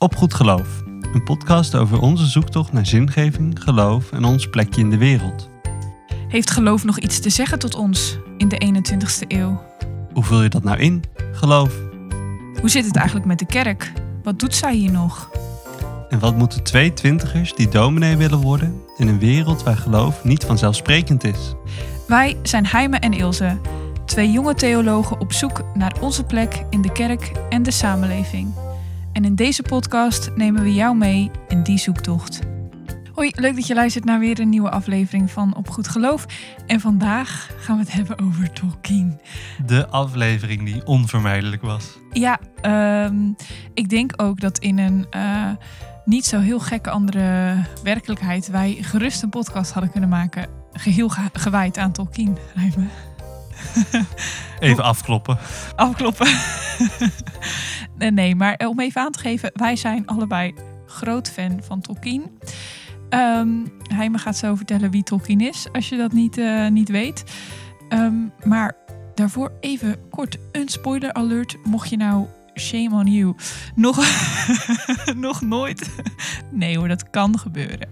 Op Goed Geloof, een podcast over onze zoektocht naar zingeving, geloof en ons plekje in de wereld. Heeft geloof nog iets te zeggen tot ons in de 21ste eeuw? Hoe vul je dat nou in, geloof? Hoe zit het eigenlijk met de kerk? Wat doet zij hier nog? En wat moeten twee twintigers die dominee willen worden in een wereld waar geloof niet vanzelfsprekend is? Wij zijn Heime en Ilse, twee jonge theologen op zoek naar onze plek in de kerk en de samenleving. En in deze podcast nemen we jou mee in die zoektocht. Hoi, leuk dat je luistert naar weer een nieuwe aflevering van Op Goed Geloof. En vandaag gaan we het hebben over Tolkien. De aflevering die onvermijdelijk was. Ja, ehm, ik denk ook dat in een uh, niet zo heel gekke andere werkelijkheid wij gerust een podcast hadden kunnen maken. Geheel ge gewijd aan Tolkien. Even afkloppen. Afkloppen. Nee, nee, maar om even aan te geven, wij zijn allebei groot fan van Tolkien. Um, hij me gaat zo vertellen wie Tolkien is, als je dat niet, uh, niet weet. Um, maar daarvoor even kort een spoiler alert. Mocht je nou, shame on you, nog, nog nooit... Nee hoor, dat kan gebeuren.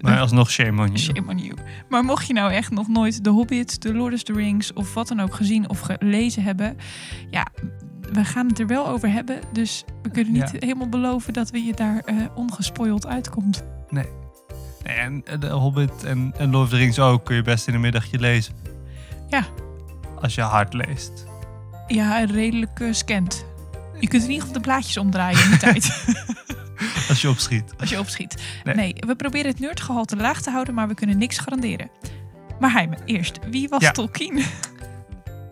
Maar alsnog shame on you. Shame on you. Maar mocht je nou echt nog nooit The Hobbit, The Lord of the Rings... of wat dan ook gezien of gelezen hebben... Ja, we gaan het er wel over hebben. Dus we kunnen niet ja. helemaal beloven dat we je daar uh, ongespoild uitkomt. Nee. En de Hobbit en, en Lord of the Rings ook kun je best in een middagje lezen. Ja. Als je hard leest. Ja, redelijk uh, scant. Je kunt in ieder geval de blaadjes omdraaien in die tijd. Als je opschiet. Als je opschiet. Nee, nee we proberen het nerdgehalte laag te houden, maar we kunnen niks garanderen. Maar Heime, eerst, wie was ja. Tolkien?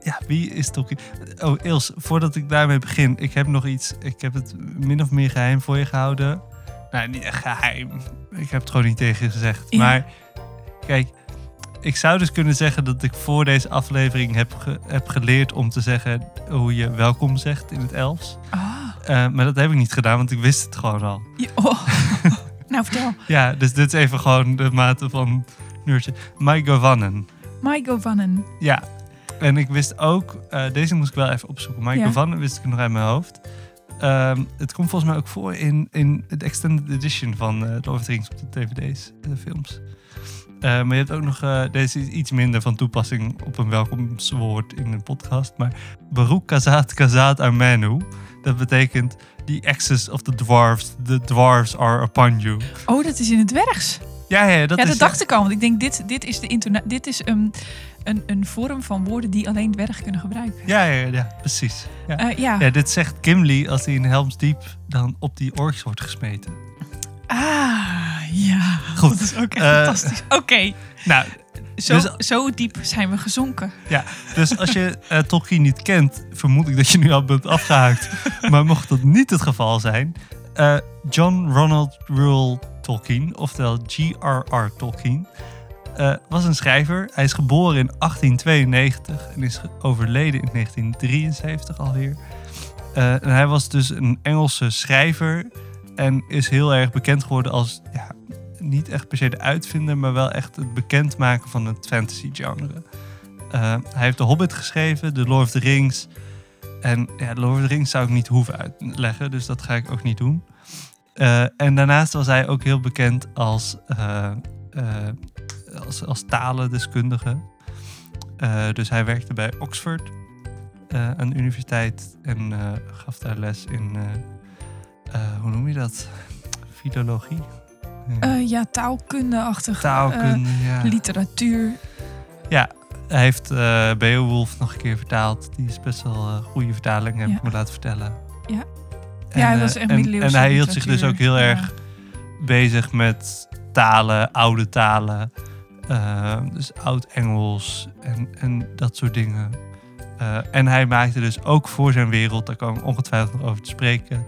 Ja, wie is Tolkien? Oh, Els, voordat ik daarmee begin, ik heb nog iets. Ik heb het min of meer geheim voor je gehouden. Nou, niet echt geheim. Ik heb het gewoon niet tegen je gezegd. Ja. Maar kijk, ik zou dus kunnen zeggen dat ik voor deze aflevering heb, ge heb geleerd om te zeggen hoe je welkom zegt in het Elfs. Ah. Uh, maar dat heb ik niet gedaan, want ik wist het gewoon al. Ja, oh. nou, vertel. ja, dus dit is even gewoon de mate van nerdje. My Govanen. My Govanen. Ja. En ik wist ook, uh, deze moest ik wel even opzoeken. My ja. Govanen wist ik nog uit mijn hoofd. Um, het komt volgens mij ook voor in, in de extended edition van uh, Lord of the Rings op de dvd's, de films. Uh, maar je hebt ook nog, uh, deze is iets minder van toepassing op een welkomstwoord in een podcast. Maar Baruch Kazat Kazat Armenu. Dat betekent the access of the dwarves. The dwarves are upon you. Oh, dat is in het dwergs. Ja, ja, dat, ja, is, dat dacht ik al. Want ik denk, dit, dit is, de dit is um, een, een vorm van woorden die alleen dwergen kunnen gebruiken. Ja, ja, ja precies. Ja. Uh, ja. ja, dit zegt Gimli als hij in Helm's Diep dan op die orks wordt gesmeten. Ah, ja. Goed. Dat is ook echt uh, fantastisch. Oké. Okay. Nou, zo, dus, zo diep zijn we gezonken. Ja, dus als je uh, Tolkien niet kent, vermoed ik dat je nu al bent afgehaakt. maar mocht dat niet het geval zijn, uh, John Ronald Reuel Tolkien, oftewel G.R.R. Tolkien, uh, was een schrijver. Hij is geboren in 1892 en is overleden in 1973 alweer. Uh, en hij was dus een Engelse schrijver en is heel erg bekend geworden als ja, niet echt per se de uitvinder, maar wel echt het bekendmaken van het fantasy genre. Uh, hij heeft The Hobbit geschreven, The Lord of the Rings. En ja, The Lord of the Rings zou ik niet hoeven uitleggen, dus dat ga ik ook niet doen. En daarnaast was hij ook heel bekend als, als, als talendeskundige. dus hij werkte bij Oxford, een universiteit, en gaf daar les in, hoe noem je dat? Filologie? Uh, ja, taalkunde-achtig. Taalkunde, uh, ja. Literatuur. Ja, hij heeft uh, Beowulf nog een keer vertaald. Die is best wel een goede vertaling, heb ja. ik me laten vertellen. Ja, en, ja hij was echt en, en hij hield zich dus ook heel ja. erg bezig met talen, oude talen. Dus oud-Engels en, en dat soort dingen. en hij maakte dus ook voor zijn wereld, daar kan ik ongetwijfeld nog over te spreken...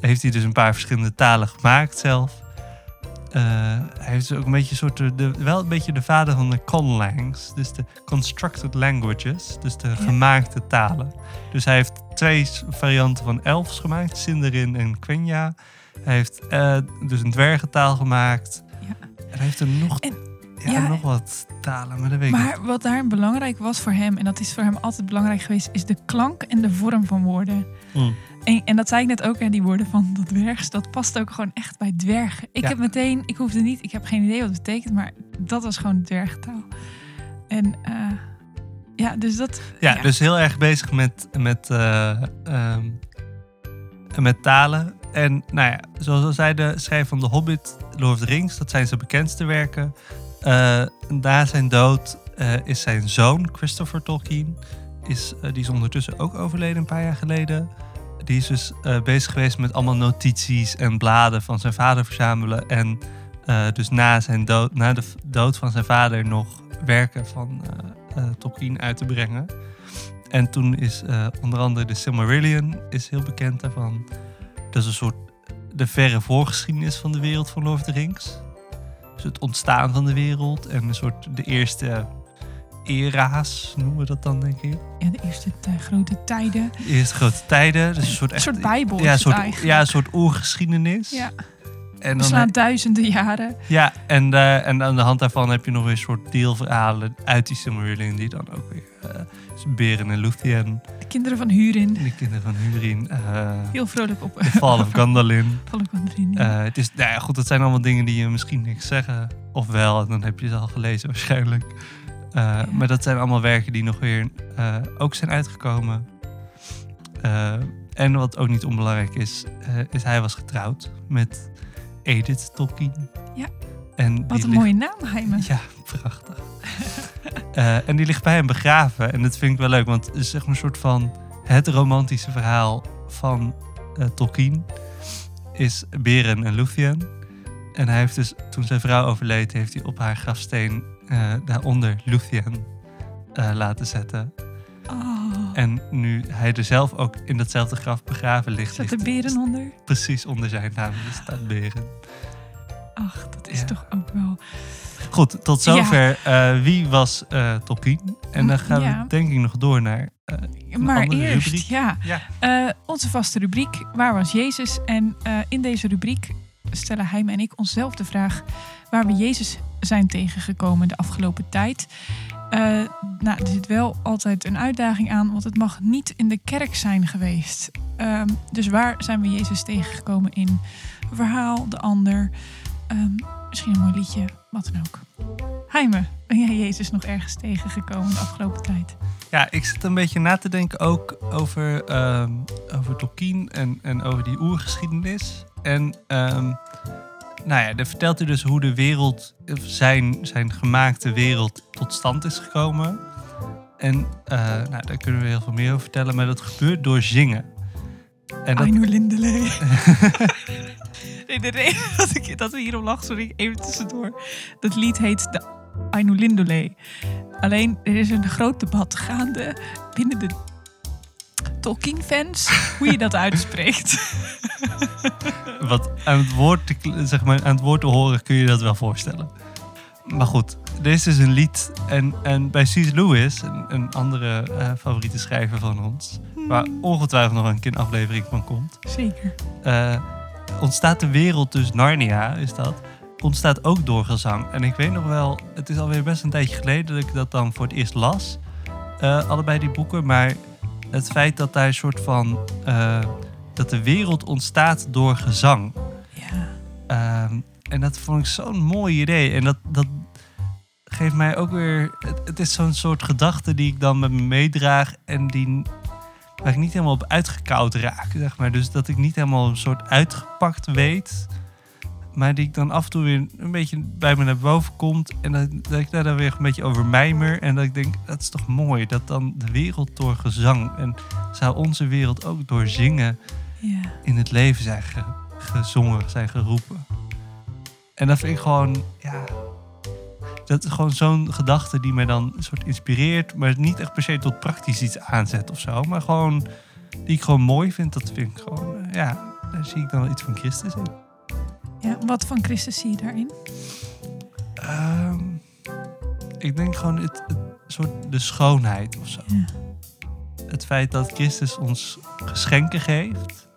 heeft hij dus een paar verschillende talen gemaakt zelf. Uh, hij heeft ook een beetje soort de, de, wel een beetje de vader van de conlangs, dus de constructed languages, dus de ja. gemaakte talen. Dus hij heeft twee varianten van elfs gemaakt, Sindarin en Quenya. Hij heeft uh, dus een dwergentaal gemaakt. Ja. En hij heeft er nog, en, ja, ja, nog wat talen, maar dat weet maar ik wat daar belangrijk was voor hem, en dat is voor hem altijd belangrijk geweest, is de klank en de vorm van woorden. Mm. En, en dat zei ik net ook, hè, die woorden van dat dwergs, dat past ook gewoon echt bij dwergen. Ik Ja. heb meteen, ik hoefde niet, ik heb geen idee wat het betekent, maar dat was gewoon dwergtaal. En eh, ja, dus dat. Ja, dus heel erg bezig met, met, eh, ehm, met talen. En nou ja, zoals al zei, de schrijver van The Hobbit, Lord of the Rings, dat zijn zijn bekendste werken. Eh, na zijn dood eh, is zijn zoon, Christopher Tolkien, is, eh, die is ondertussen ook overleden een paar jaar geleden. Die is dus bezig geweest met allemaal notities en bladen van zijn vader verzamelen. En dus na, zijn dood, na de dood van zijn vader nog werken van Tolkien uit te brengen. En toen is onder andere de Silmarillion is heel bekend daarvan. Dat is een soort de verre voorgeschiedenis van de wereld van Lord of the Rings. Het ontstaan van de wereld en een soort de eerste era's noemen we dat dan denk ik. Ja, de eerste eh, grote tijden. De eerste grote tijden. Dus een soort Een echt, soort bijbel ja, een soort, ja, een soort oergeschiedenis. Ja, en dan, slaan duizenden jaren. ja, en, eh, en aan de hand daarvan heb je nog weer een soort deelverhalen uit die Silmarillion die dan ook weer eh, Beren en Luthien, De kinderen van Hurin. de kinderen van Hurin, eh Heel vrolijk op. Fall of Gandalin. De vrienden. Eh, het is, nou ja, goed, dat zijn allemaal dingen die je misschien niks zeggen. Of wel, en dan heb je ze al gelezen waarschijnlijk. Maar dat zijn allemaal werken die nog weer ook zijn uitgekomen. En wat ook niet onbelangrijk is, is hij was getrouwd met Edith Tolkien. Ja. En Wat een ligt- mooie naam, Heime. Ja, prachtig. Eh, en die ligt bij hem begraven. En dat vind ik wel leuk, want het is zeg maar een soort van het romantische verhaal van eh, Tolkien. Is Beren en Luthien. En hij heeft dus, toen zijn vrouw overleed, heeft hij op haar grafsteen eh, daaronder Luthien eh, laten zetten. Oh, En nu hij er zelf ook in datzelfde graf begraven ligt, zat er beren onder? precies onder zijn naam dus staat Beren. Ach, dat is Ja. toch ook wel... Goed, tot zover eh, wie was eh Tolkien. En dan gaan Ja. we denk ik nog door naar een maar eerst, rubriek. ja, onze vaste rubriek, Waar was Jezus? En in deze rubriek stellen Heim en ik onszelf de vraag waar we Jezus zijn tegengekomen de afgelopen tijd. Eh, nou, er zit wel altijd een uitdaging aan, want het mag niet in de kerk zijn geweest. Ehm, dus waar zijn we Jezus tegengekomen in een verhaal, de ander, ehm, misschien een mooi liedje, wat dan ook. Heime, ben jij Jezus nog ergens tegengekomen de afgelopen tijd? ja, ik zit een beetje na te denken ook over, ehm, over Tolkien en, en over die oergeschiedenis. En nou ja, daar vertelt dus hoe de wereld, zijn, zijn gemaakte wereld tot stand is gekomen. En eh, nou, daar kunnen we heel veel meer over vertellen, maar dat gebeurt door zingen. En dat, Aino Lindeley. nee, de reden dat, ik, dat we hierom lachen, sorry, even tussendoor. Dat lied heet de Aino Lindeley. Alleen, er is een groot debat gaande binnen de Tolkien-fans hoe je dat uitspreekt. wat aan het, woord te, zeg maar, aan het woord te horen kun je dat wel voorstellen. Maar goed, er is dus een lied. En, en bij C.S. Lewis, een, een andere eh, favoriete schrijver van ons, waar ongetwijfeld nog een keer een aflevering van komt, Zeker. eh, ontstaat de wereld, dus Narnia is dat, ontstaat ook door gezang. En ik weet nog wel, het is alweer best een tijdje geleden dat ik dat dan voor het eerst las, eh, allebei die boeken. Maar het feit dat daar een soort van, dat de wereld ontstaat door gezang. Ja. Ehm, en dat vond ik zo'n mooi idee. En dat, dat geeft mij ook weer. Het, het is zo'n soort gedachte die ik dan met me meedraag. En die, waar ik niet helemaal op uitgekoud raak. Zeg maar. Dus dat ik niet helemaal een soort uitgepakt weet. Maar die ik dan af en toe weer een beetje bij me naar boven komt. En dat, dat ik daar dan weer een beetje over mijmer. En dat ik denk, dat is toch mooi. Dat dan de wereld door gezang. En zou onze wereld ook door zingen ja. in het leven zijn ge- gezongen, zijn geroepen. En dat vind ik gewoon, ja, dat is gewoon zo'n gedachte die mij dan een soort inspireert, maar niet echt per se tot praktisch iets aanzet of zo, maar gewoon die ik gewoon mooi vind. Dat vind ik gewoon, eh, ja, daar zie ik dan iets van Christus in. ja. Wat van Christus zie je daarin? Ehm, ik denk gewoon het, het soort de schoonheid of zo. Ja. Het feit dat Christus ons geschenken geeft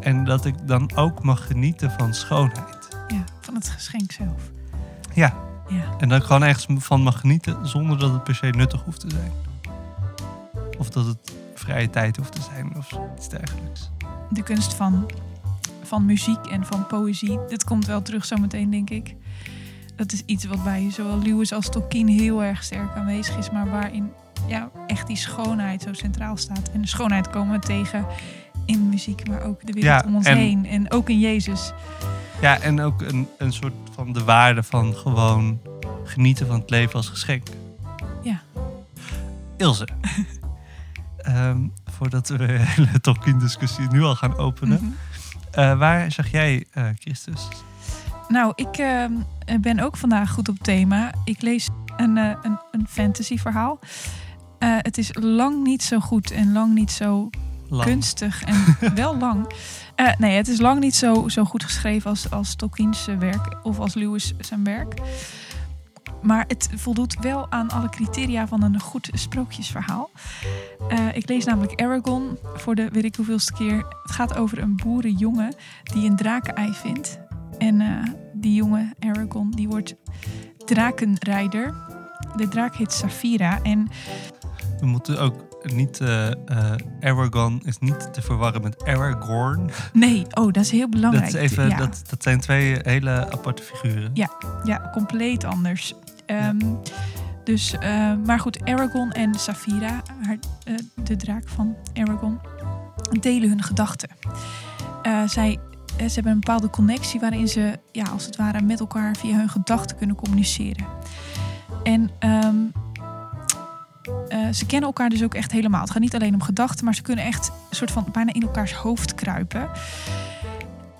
en dat ik dan ook mag genieten van schoonheid. Van het geschenk zelf. Ja, Ja. en dat ik gewoon ergens van mag genieten zonder dat het per se nuttig hoeft te zijn. Of dat het vrije tijd hoeft te zijn of iets dergelijks. De kunst van, van muziek en van poëzie. Dit komt wel terug zometeen, denk ik. Dat is iets wat bij zowel Lewis als Tolkien heel erg sterk aanwezig is, maar waarin ja, echt die schoonheid zo centraal staat. En de schoonheid komen we tegen in muziek, maar ook de wereld Ja, om ons en- heen. En ook in Jezus. Ja, en ook een, een soort van de waarde van gewoon genieten van het leven als geschenk. Ja. Ilse. Ehm, voordat we de hele Tolkien-discussie nu al gaan openen. Mhm. eh, waar zag jij eh, Christus? Nou, ik ehm, ben ook vandaag goed op thema. Ik lees een, eh, een, een fantasy verhaal. Het is lang niet zo goed en lang niet zo Lang. kunstig en wel lang. Eh, nee, het is lang niet zo, zo goed geschreven als, als Tolkien's eh, werk of als Lewis zijn werk. Maar het voldoet wel aan alle criteria van een goed sprookjesverhaal. Eh, ik lees namelijk Aragon voor de weet ik hoeveelste keer. Het gaat over een boerenjongen die een drakenei vindt. En die jonge Aragon die wordt drakenrijder. De draak heet Saphira. En We moeten ook niet... eh, Aragorn is niet te verwarren met Aragorn. nee, oh, dat is heel belangrijk. Dat, is even, ja. dat, dat zijn twee hele aparte figuren. Ja, compleet anders. Ehm, dus, eh, maar goed, Aragorn en Saphira, haar, de draak van Aragorn, delen hun gedachten. Zij, ze hebben een bepaalde connectie waarin ze, ja, als het ware, met elkaar via hun gedachten kunnen communiceren. En ehm, eh, ze kennen elkaar dus ook echt helemaal. Het gaat niet alleen om gedachten, maar ze kunnen echt een soort van bijna in elkaars hoofd kruipen.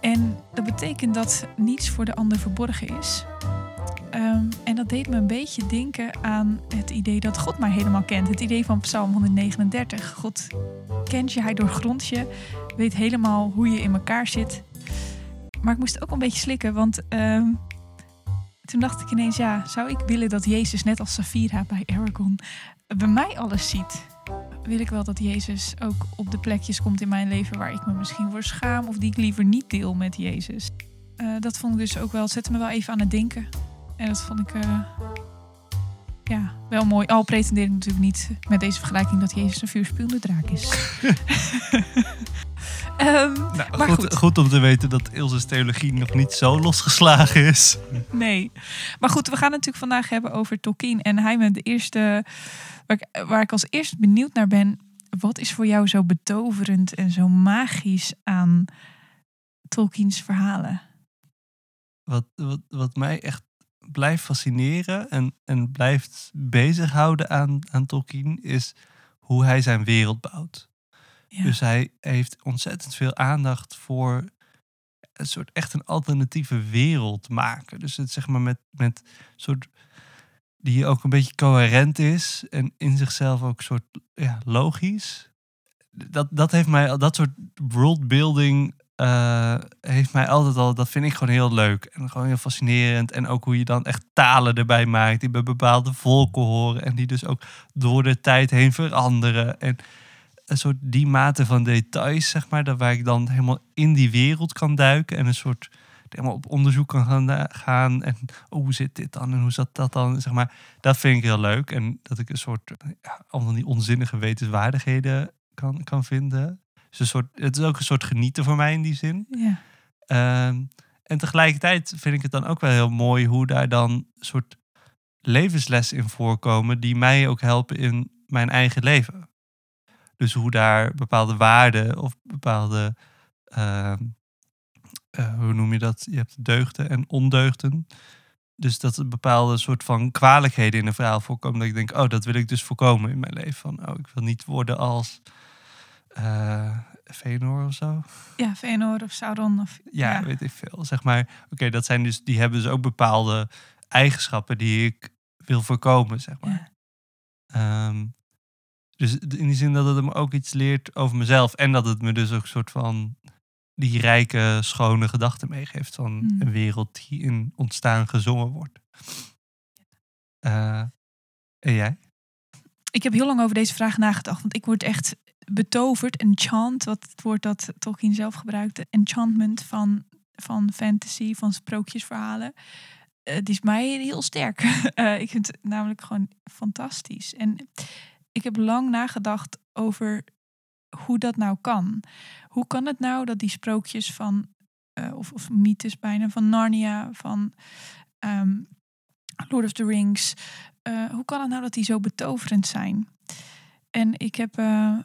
En dat betekent dat niets voor de ander verborgen is. Ehm, en dat deed me een beetje denken aan het idee dat God mij helemaal kent. Het idee van Psalm 139. God kent je, hij doorgrondt je, weet helemaal hoe je in elkaar zit. Maar ik moest ook een beetje slikken, want ehm, toen dacht ik ineens, ja, zou ik willen dat Jezus net als Safira bij Aragon bij mij alles ziet? Wil ik wel dat Jezus ook op de plekjes komt in mijn leven waar ik me misschien voor schaam of die ik liever niet deel met Jezus? Eh, dat vond ik dus ook wel, het zette me wel even aan het denken. En dat vond ik eh, ja, wel mooi. Al pretendeer ik natuurlijk niet met deze vergelijking dat Jezus een vuurspuwende draak is. Ehm, Nou, Maar goed, goed. goed om te weten dat Ilse's theologie nog niet zo losgeslagen is. nee. Maar goed, we gaan het natuurlijk vandaag hebben over Tolkien. En hij met de eerste, waar ik, waar ik als eerste benieuwd naar ben. Wat is voor jou zo betoverend en zo magisch aan Tolkiens verhalen? Wat, wat, wat mij echt blijft fascineren en, en blijft bezighouden aan, aan Tolkien is hoe hij zijn wereld bouwt. Dus hij heeft ontzettend veel aandacht voor een soort echt een alternatieve wereld maken. Dus het zeg maar met, met soort die ook een beetje coherent is en in zichzelf ook soort ja, logisch. Dat, dat heeft mij dat soort worldbuilding eh, heeft mij altijd al, dat vind ik gewoon heel leuk en gewoon heel fascinerend. En ook hoe je dan echt talen erbij maakt die bij bepaalde volken horen en die dus ook door de tijd heen veranderen. En een soort die mate van details, zeg maar, dat waar ik dan helemaal in die wereld kan duiken en een soort helemaal op onderzoek kan gaan, gaan en oh, hoe zit dit dan en hoe zat dat dan, zeg maar. Dat vind ik heel leuk en dat ik een soort, ja, allemaal die onzinnige wetenswaardigheden kan, kan vinden. Dus een soort, het is ook een soort genieten voor mij in die zin. Ja. Ehm, en tegelijkertijd vind ik het dan ook wel heel mooi hoe daar dan een soort levenslessen in voorkomen die mij ook helpen in mijn eigen leven. Dus hoe daar bepaalde waarden of bepaalde, eh, hoe noem je dat? Je hebt deugden en ondeugden. Dus dat er bepaalde soort van kwalijkheden in een verhaal voorkomen. Dat ik denk, oh, dat wil ik dus voorkomen in mijn leven. Van, oh, ik wil niet worden als Fëanor of zo. Ja, Fëanor of Sauron. Of, Ja, Ja. weet ik veel. Zeg maar, oké, dat zijn dus, die hebben dus ook bepaalde eigenschappen die ik wil voorkomen, zeg maar. Ja. Ehm, dus in die zin dat het me ook iets leert over mezelf. En dat het me dus ook een soort van die rijke, schone gedachten meegeeft van Mm. een wereld die in ontstaan gezongen wordt. Eh, en jij? Ik heb heel lang over deze vraag nagedacht, want ik word echt betoverd. Enchant, wat het woord dat Tolkien zelf gebruikte. Enchantment van, van fantasy, van sprookjesverhalen. Eh, die is mij heel sterk. Eh, ik vind het namelijk gewoon fantastisch. En ik heb lang nagedacht over hoe dat nou kan. Hoe kan het nou dat die sprookjes van, eh, of, of mythes bijna, van Narnia, van ehm, Lord of the Rings, eh, hoe kan het nou dat die zo betoverend zijn? En ik heb eh,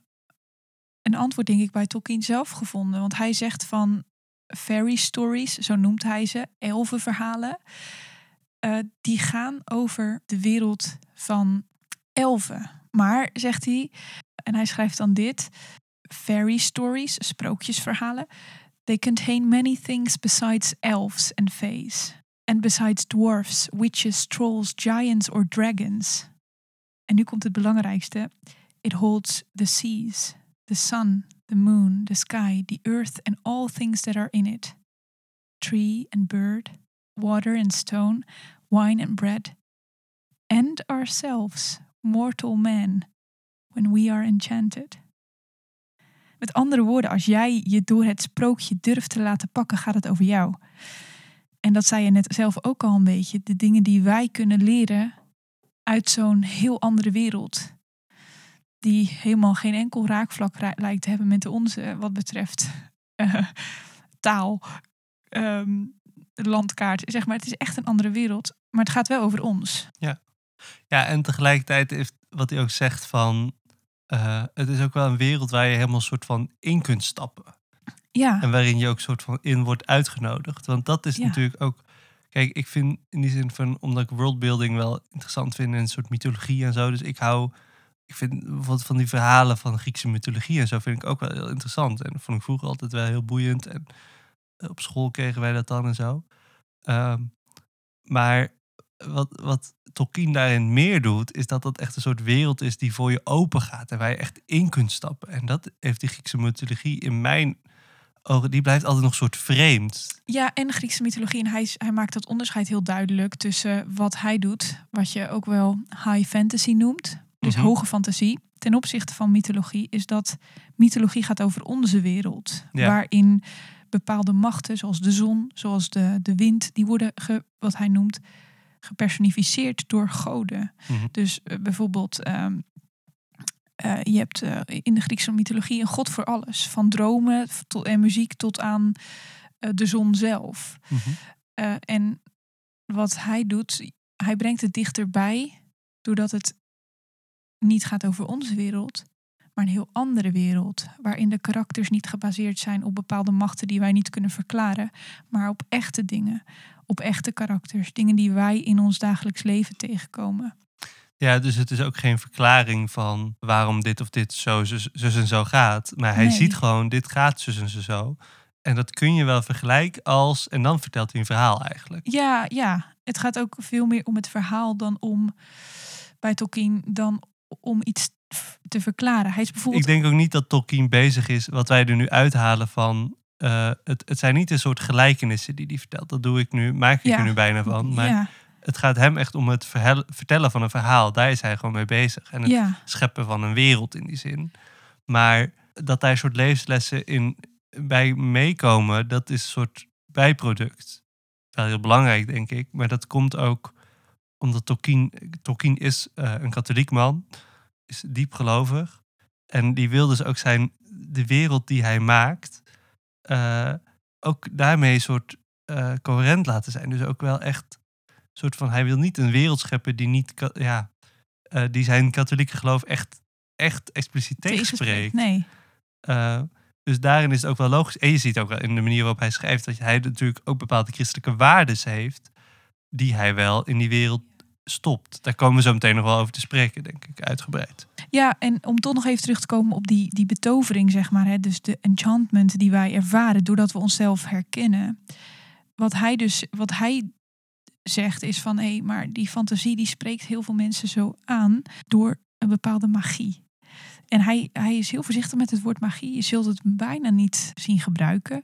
een antwoord, denk ik, bij Tolkien zelf gevonden. Want hij zegt van fairy stories, zo noemt hij ze, elfenverhalen. Die gaan over de wereld van elfen. Maar, zegt hij, en hij schrijft dan dit: fairy stories, sprookjesverhalen, they contain many things besides elves and fays. And besides dwarfs, witches, trolls, giants or dragons. En nu komt het belangrijkste. It holds the seas, the sun, the moon, the sky, the earth, and all things that are in it. Tree and bird, water and stone, wine and bread, and ourselves, mortal man, when we are enchanted. Met andere woorden, als jij je door het sprookje durft te laten pakken, gaat het over jou. En dat zei je net zelf ook al een beetje. De dingen die wij kunnen leren uit zo'n heel andere wereld. Die helemaal geen enkel raakvlak lijkt te hebben met onze wat betreft uh, taal, um, landkaart. Zeg maar, het is echt een andere wereld. Maar het gaat wel over ons. Ja, ja en tegelijkertijd heeft wat hij ook zegt van... Uh, het is ook wel een wereld waar je helemaal soort van in kunt stappen. Ja. En waarin je ook soort van in wordt uitgenodigd. Want dat is natuurlijk ook. Kijk, ik vind in die zin van. Omdat ik worldbuilding wel interessant vind. En een soort mythologie en zo. Dus ik hou. Ik vind bijvoorbeeld van die verhalen van Griekse mythologie en zo. Vind ik ook wel heel interessant. En dat vond ik vroeger altijd wel heel boeiend. En eh, op school kregen wij dat dan en zo. Um, maar wat, wat Tolkien daarin meer doet, is dat dat echt een soort wereld is die voor je open gaat en waar je echt in kunt stappen. En dat heeft die Griekse mythologie in mijn ogen, die blijft altijd nog een soort vreemd. Ja, en Griekse mythologie. En hij, hij maakt dat onderscheid heel duidelijk tussen wat hij doet, wat je ook wel high fantasy noemt, dus mhm. hoge fantasie, ten opzichte van mythologie, is dat mythologie gaat over onze wereld, waarin bepaalde machten, zoals de zon, zoals de, de wind, die worden, ge, wat hij noemt, gepersonificeerd door goden. Mhm. Dus uh, bijvoorbeeld, um, uh, je hebt uh, in de Griekse mythologie een god voor alles. Van dromen tot, en muziek tot aan de zon zelf. Mhm. en wat hij doet, hij brengt het dichterbij doordat het niet gaat over onze wereld, maar een heel andere wereld, waarin de karakters niet gebaseerd zijn op bepaalde machten die wij niet kunnen verklaren, maar op echte dingen, op echte karakters, dingen die wij in ons dagelijks leven tegenkomen. Ja, dus het is ook geen verklaring van waarom dit of dit zo zus, en zo gaat. Maar hij ziet gewoon, dit gaat zus en zo. En dat kun je wel vergelijken als... En dan vertelt hij een verhaal eigenlijk. Ja, ja. Het gaat ook veel meer om het verhaal dan om... Bij Tolkien dan om iets te verklaren. Hij is bijvoorbeeld... Ik denk ook niet dat Tolkien bezig is, wat wij er nu uithalen van uh, het, het zijn niet een soort gelijkenissen die hij vertelt. Dat doe ik nu, maak ik er nu bijna van. Maar het gaat hem echt om het vertellen van een verhaal. Daar is hij gewoon mee bezig. En het scheppen van een wereld in die zin. Maar dat daar een soort levenslessen in bij meekomen, dat is een soort bijproduct. Wel heel belangrijk, denk ik. Maar dat komt ook omdat Tolkien, Tolkien is uh, een katholiek man, is diep gelovig. En die wil dus ook zijn, de wereld die hij maakt, uh, ook daarmee een soort uh, coherent laten zijn. Dus ook wel echt soort van, hij wil niet een wereld scheppen die niet, ja, uh, die zijn katholieke geloof echt, echt expliciet tegenspreekt. Nee. dus daarin is het ook wel logisch. En je ziet ook wel in de manier waarop hij schrijft dat hij natuurlijk ook bepaalde christelijke waarden heeft, die hij wel in die wereld stopt. Daar komen we zo meteen nog wel over te spreken, denk ik, uitgebreid. Ja, en om toch nog even terug te komen op die, die betovering, zeg maar. Hè, dus de enchantment die wij ervaren doordat we onszelf herkennen. Wat hij dus, wat hij zegt is van, hé, hey, maar die fantasie die spreekt heel veel mensen zo aan door een bepaalde magie. En hij, hij is heel voorzichtig met het woord magie. Je zult het bijna niet zien gebruiken.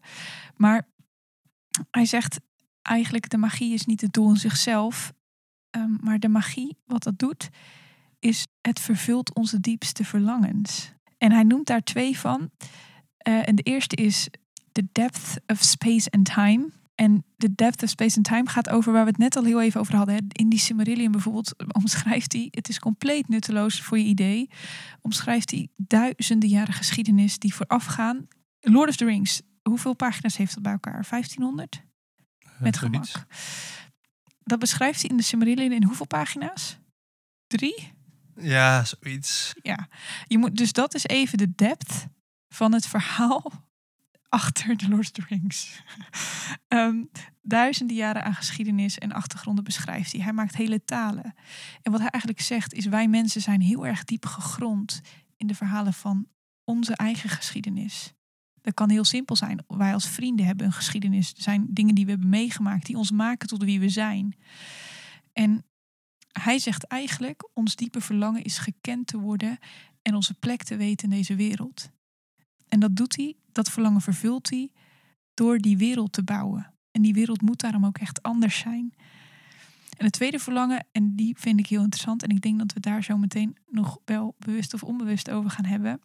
Maar hij zegt eigenlijk de magie is niet het doel in zichzelf. Um, maar de magie, wat dat doet, is het vervult onze diepste verlangens. En hij noemt daar twee van. Uh, en de eerste is The Depth of Space and Time. En de depth of space and time gaat over waar we het net al heel even over hadden. hè. In die Silmarillion bijvoorbeeld omschrijft hij, het is compleet nutteloos voor je idee, omschrijft hij duizenden jaren geschiedenis die voorafgaan. Lord of the Rings, hoeveel pagina's heeft dat bij elkaar? 1500? Met Eh, zoiets. gemak. Dat beschrijft hij in de Silmarillion in hoeveel pagina's? Drie? Ja, zoiets. Ja. Je moet, dus dat is even de depth van het verhaal achter de Lord of the Rings. Ehm, duizenden jaren aan geschiedenis en achtergronden beschrijft hij. Hij maakt hele talen. En wat hij eigenlijk zegt is wij mensen zijn heel erg diep gegrond in de verhalen van onze eigen geschiedenis. Dat kan heel simpel zijn. Wij als vrienden hebben een geschiedenis. Er zijn dingen die we hebben meegemaakt die ons maken tot wie we zijn. En hij zegt eigenlijk, ons diepe verlangen is gekend te worden en onze plek te weten in deze wereld. En dat doet hij, dat verlangen vervult hij door die wereld te bouwen. En die wereld moet daarom ook echt anders zijn. En het tweede verlangen, en die vind ik heel interessant, en ik denk dat we daar zo meteen nog wel bewust of onbewust over gaan hebben,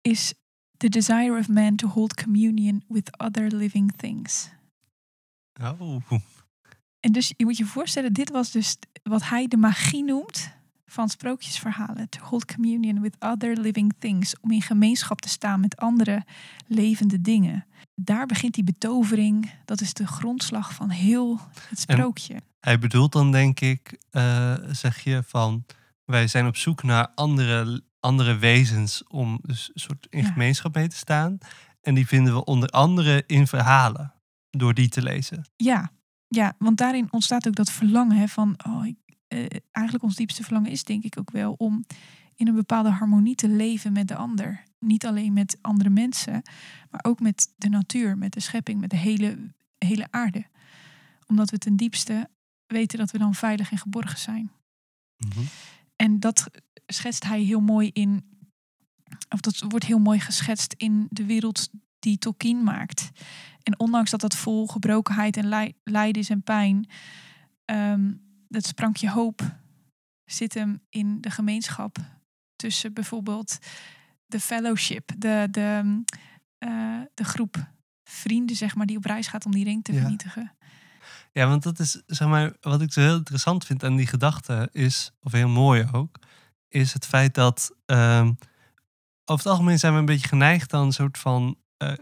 is the desire of man to hold communion with other living things. Oh. En dus je moet je voorstellen, dit was dus wat hij de magie noemt van sprookjesverhalen. To hold communion with other living things. Om in gemeenschap te staan met andere levende dingen. Daar begint die betovering. Dat is de grondslag van heel het sprookje. Hij bedoelt dan denk ik, eh, zeg je van, wij zijn op zoek naar andere, andere wezens om dus een soort in Ja. gemeenschap mee te staan. En die vinden we onder andere in verhalen, door die te lezen. Ja, ja, want daarin ontstaat ook dat verlangen hè, van... Oh, ik, eh, eigenlijk ons diepste verlangen is denk ik ook wel om in een bepaalde harmonie te leven met de ander. Niet alleen met andere mensen, maar ook met de natuur, met de schepping, met de hele, hele aarde. Omdat we ten diepste weten dat we dan veilig en geborgen zijn. En dat schetst hij heel mooi in, of dat wordt heel mooi geschetst in de wereld die Tolkien maakt. En ondanks dat dat vol gebrokenheid en lij- lijden is en pijn, ehm, dat sprankje hoop zit hem in de gemeenschap tussen bijvoorbeeld de fellowship, de, de, eh, de groep vrienden, zeg maar, die op reis gaat om die ring te Ja. vernietigen. Ja, want dat is, zeg maar, wat ik zo heel interessant vind aan die gedachte is, of heel mooi ook, is het feit dat ehm, over het algemeen zijn we een beetje geneigd dan een soort van, eh,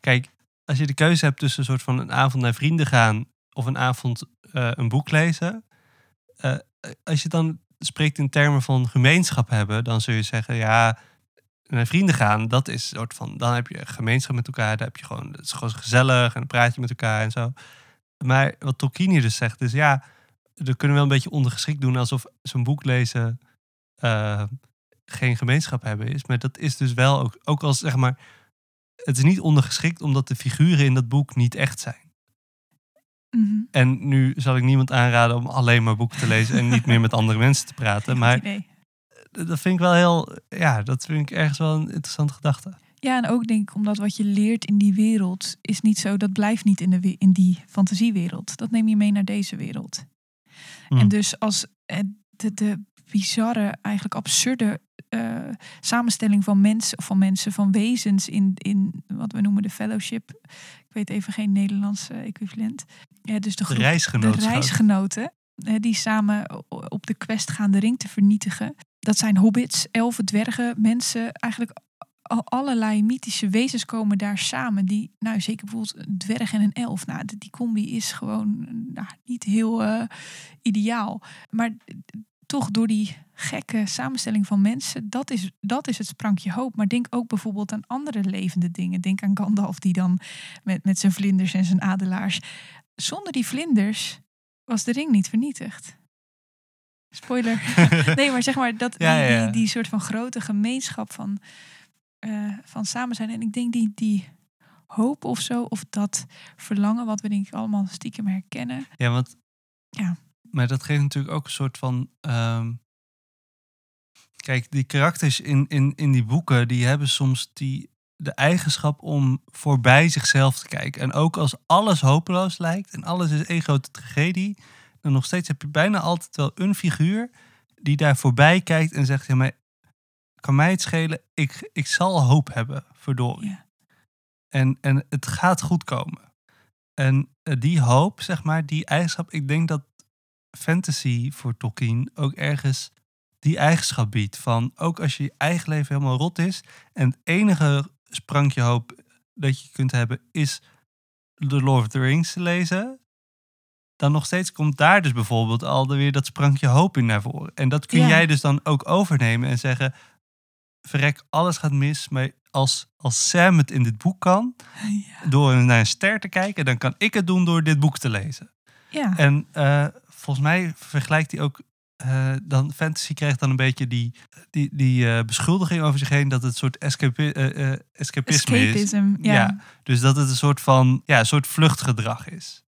kijk, als je de keuze hebt tussen een soort van een avond naar vrienden gaan of een avond eh, een boek lezen, eh, als je dan spreekt in termen van gemeenschap hebben, dan zul je zeggen, ja, naar vrienden gaan, dat is een soort van, dan heb je gemeenschap met elkaar, daar heb je gewoon, het is gewoon gezellig en dan praat je met elkaar en zo. Maar wat Tolkien hier dus zegt is, ja, er kunnen we wel een beetje ondergeschikt doen alsof zo'n boek lezen eh, geen gemeenschap hebben is. Maar dat is dus wel ook, ook als zeg maar, het is niet ondergeschikt omdat de figuren in dat boek niet echt zijn. Mhm. En nu zal ik niemand aanraden om alleen maar boeken te lezen en niet meer met andere mensen te praten. Maar dat vind ik wel heel, ja, dat vind ik ergens wel een interessante gedachte. Ja, en ook denk ik omdat wat je leert in die wereld is niet zo, dat blijft niet in, de, in die fantasiewereld. Dat neem je mee naar deze wereld. Hmm. En dus als eh, de, de bizarre, eigenlijk absurde eh, samenstelling van mensen, of van mensen, van wezens in, in wat we noemen de fellowship. Ik weet even geen Nederlands eh, equivalent. Ja, dus de, De groep, de reisgenoten die samen op de quest gaan de ring te vernietigen. Dat zijn hobbits, elfen, dwergen, mensen, eigenlijk al allerlei mythische wezens komen daar samen. Die, nou zeker bijvoorbeeld een dwerg en een elf. Nou, die die combi is gewoon nou, niet heel eh, ideaal. Maar toch door die gekke samenstelling van mensen, dat is, dat is het sprankje hoop. Maar denk ook bijvoorbeeld aan andere levende dingen. Denk aan Gandalf die dan met, met zijn vlinders en zijn adelaars. Zonder die vlinders was de ring niet vernietigd. Spoiler. nee, maar zeg maar dat Ja, die, ja. Die, die soort van grote gemeenschap van, eh, van samen zijn. En ik denk die, die hoop of zo, of dat verlangen, wat we denk ik allemaal stiekem herkennen. Ja, want. Ja. Maar dat geeft natuurlijk ook een soort van. ehm, kijk, die karakters in, in, in die boeken, die hebben soms die, de eigenschap om voorbij zichzelf te kijken. En ook als alles hopeloos lijkt en alles is één grote tragedie, dan nog steeds heb je bijna altijd wel een figuur die daar voorbij kijkt en zegt: Ja, maar kan mij het schelen? Ik, ik zal hoop hebben, verdorie. Ja. En, en het gaat goed komen. En eh, die hoop, zeg maar, die eigenschap, ik denk dat fantasy voor Tolkien ook ergens die eigenschap biedt. Van ook als je je eigen leven helemaal rot is en het enige sprankje hoop dat je kunt hebben is The Lord of the Rings te lezen. Dan nog steeds komt daar dus bijvoorbeeld al weer dat sprankje hoop in naar voren. En dat kun Ja. jij dus dan ook overnemen en zeggen: Verrek, alles gaat mis. Maar als, als Sam het in dit boek kan, Ja. door naar een ster te kijken, dan kan ik het doen door dit boek te lezen. ja. En eh, volgens mij vergelijkt hij ook. eh, dan fantasy krijgt dan een beetje die, die, die eh, beschuldiging over zich heen dat het een soort escapi eh, escapisme is. Escapism. Ja. Ja. Dus dat het een soort van ja, een soort vluchtgedrag is.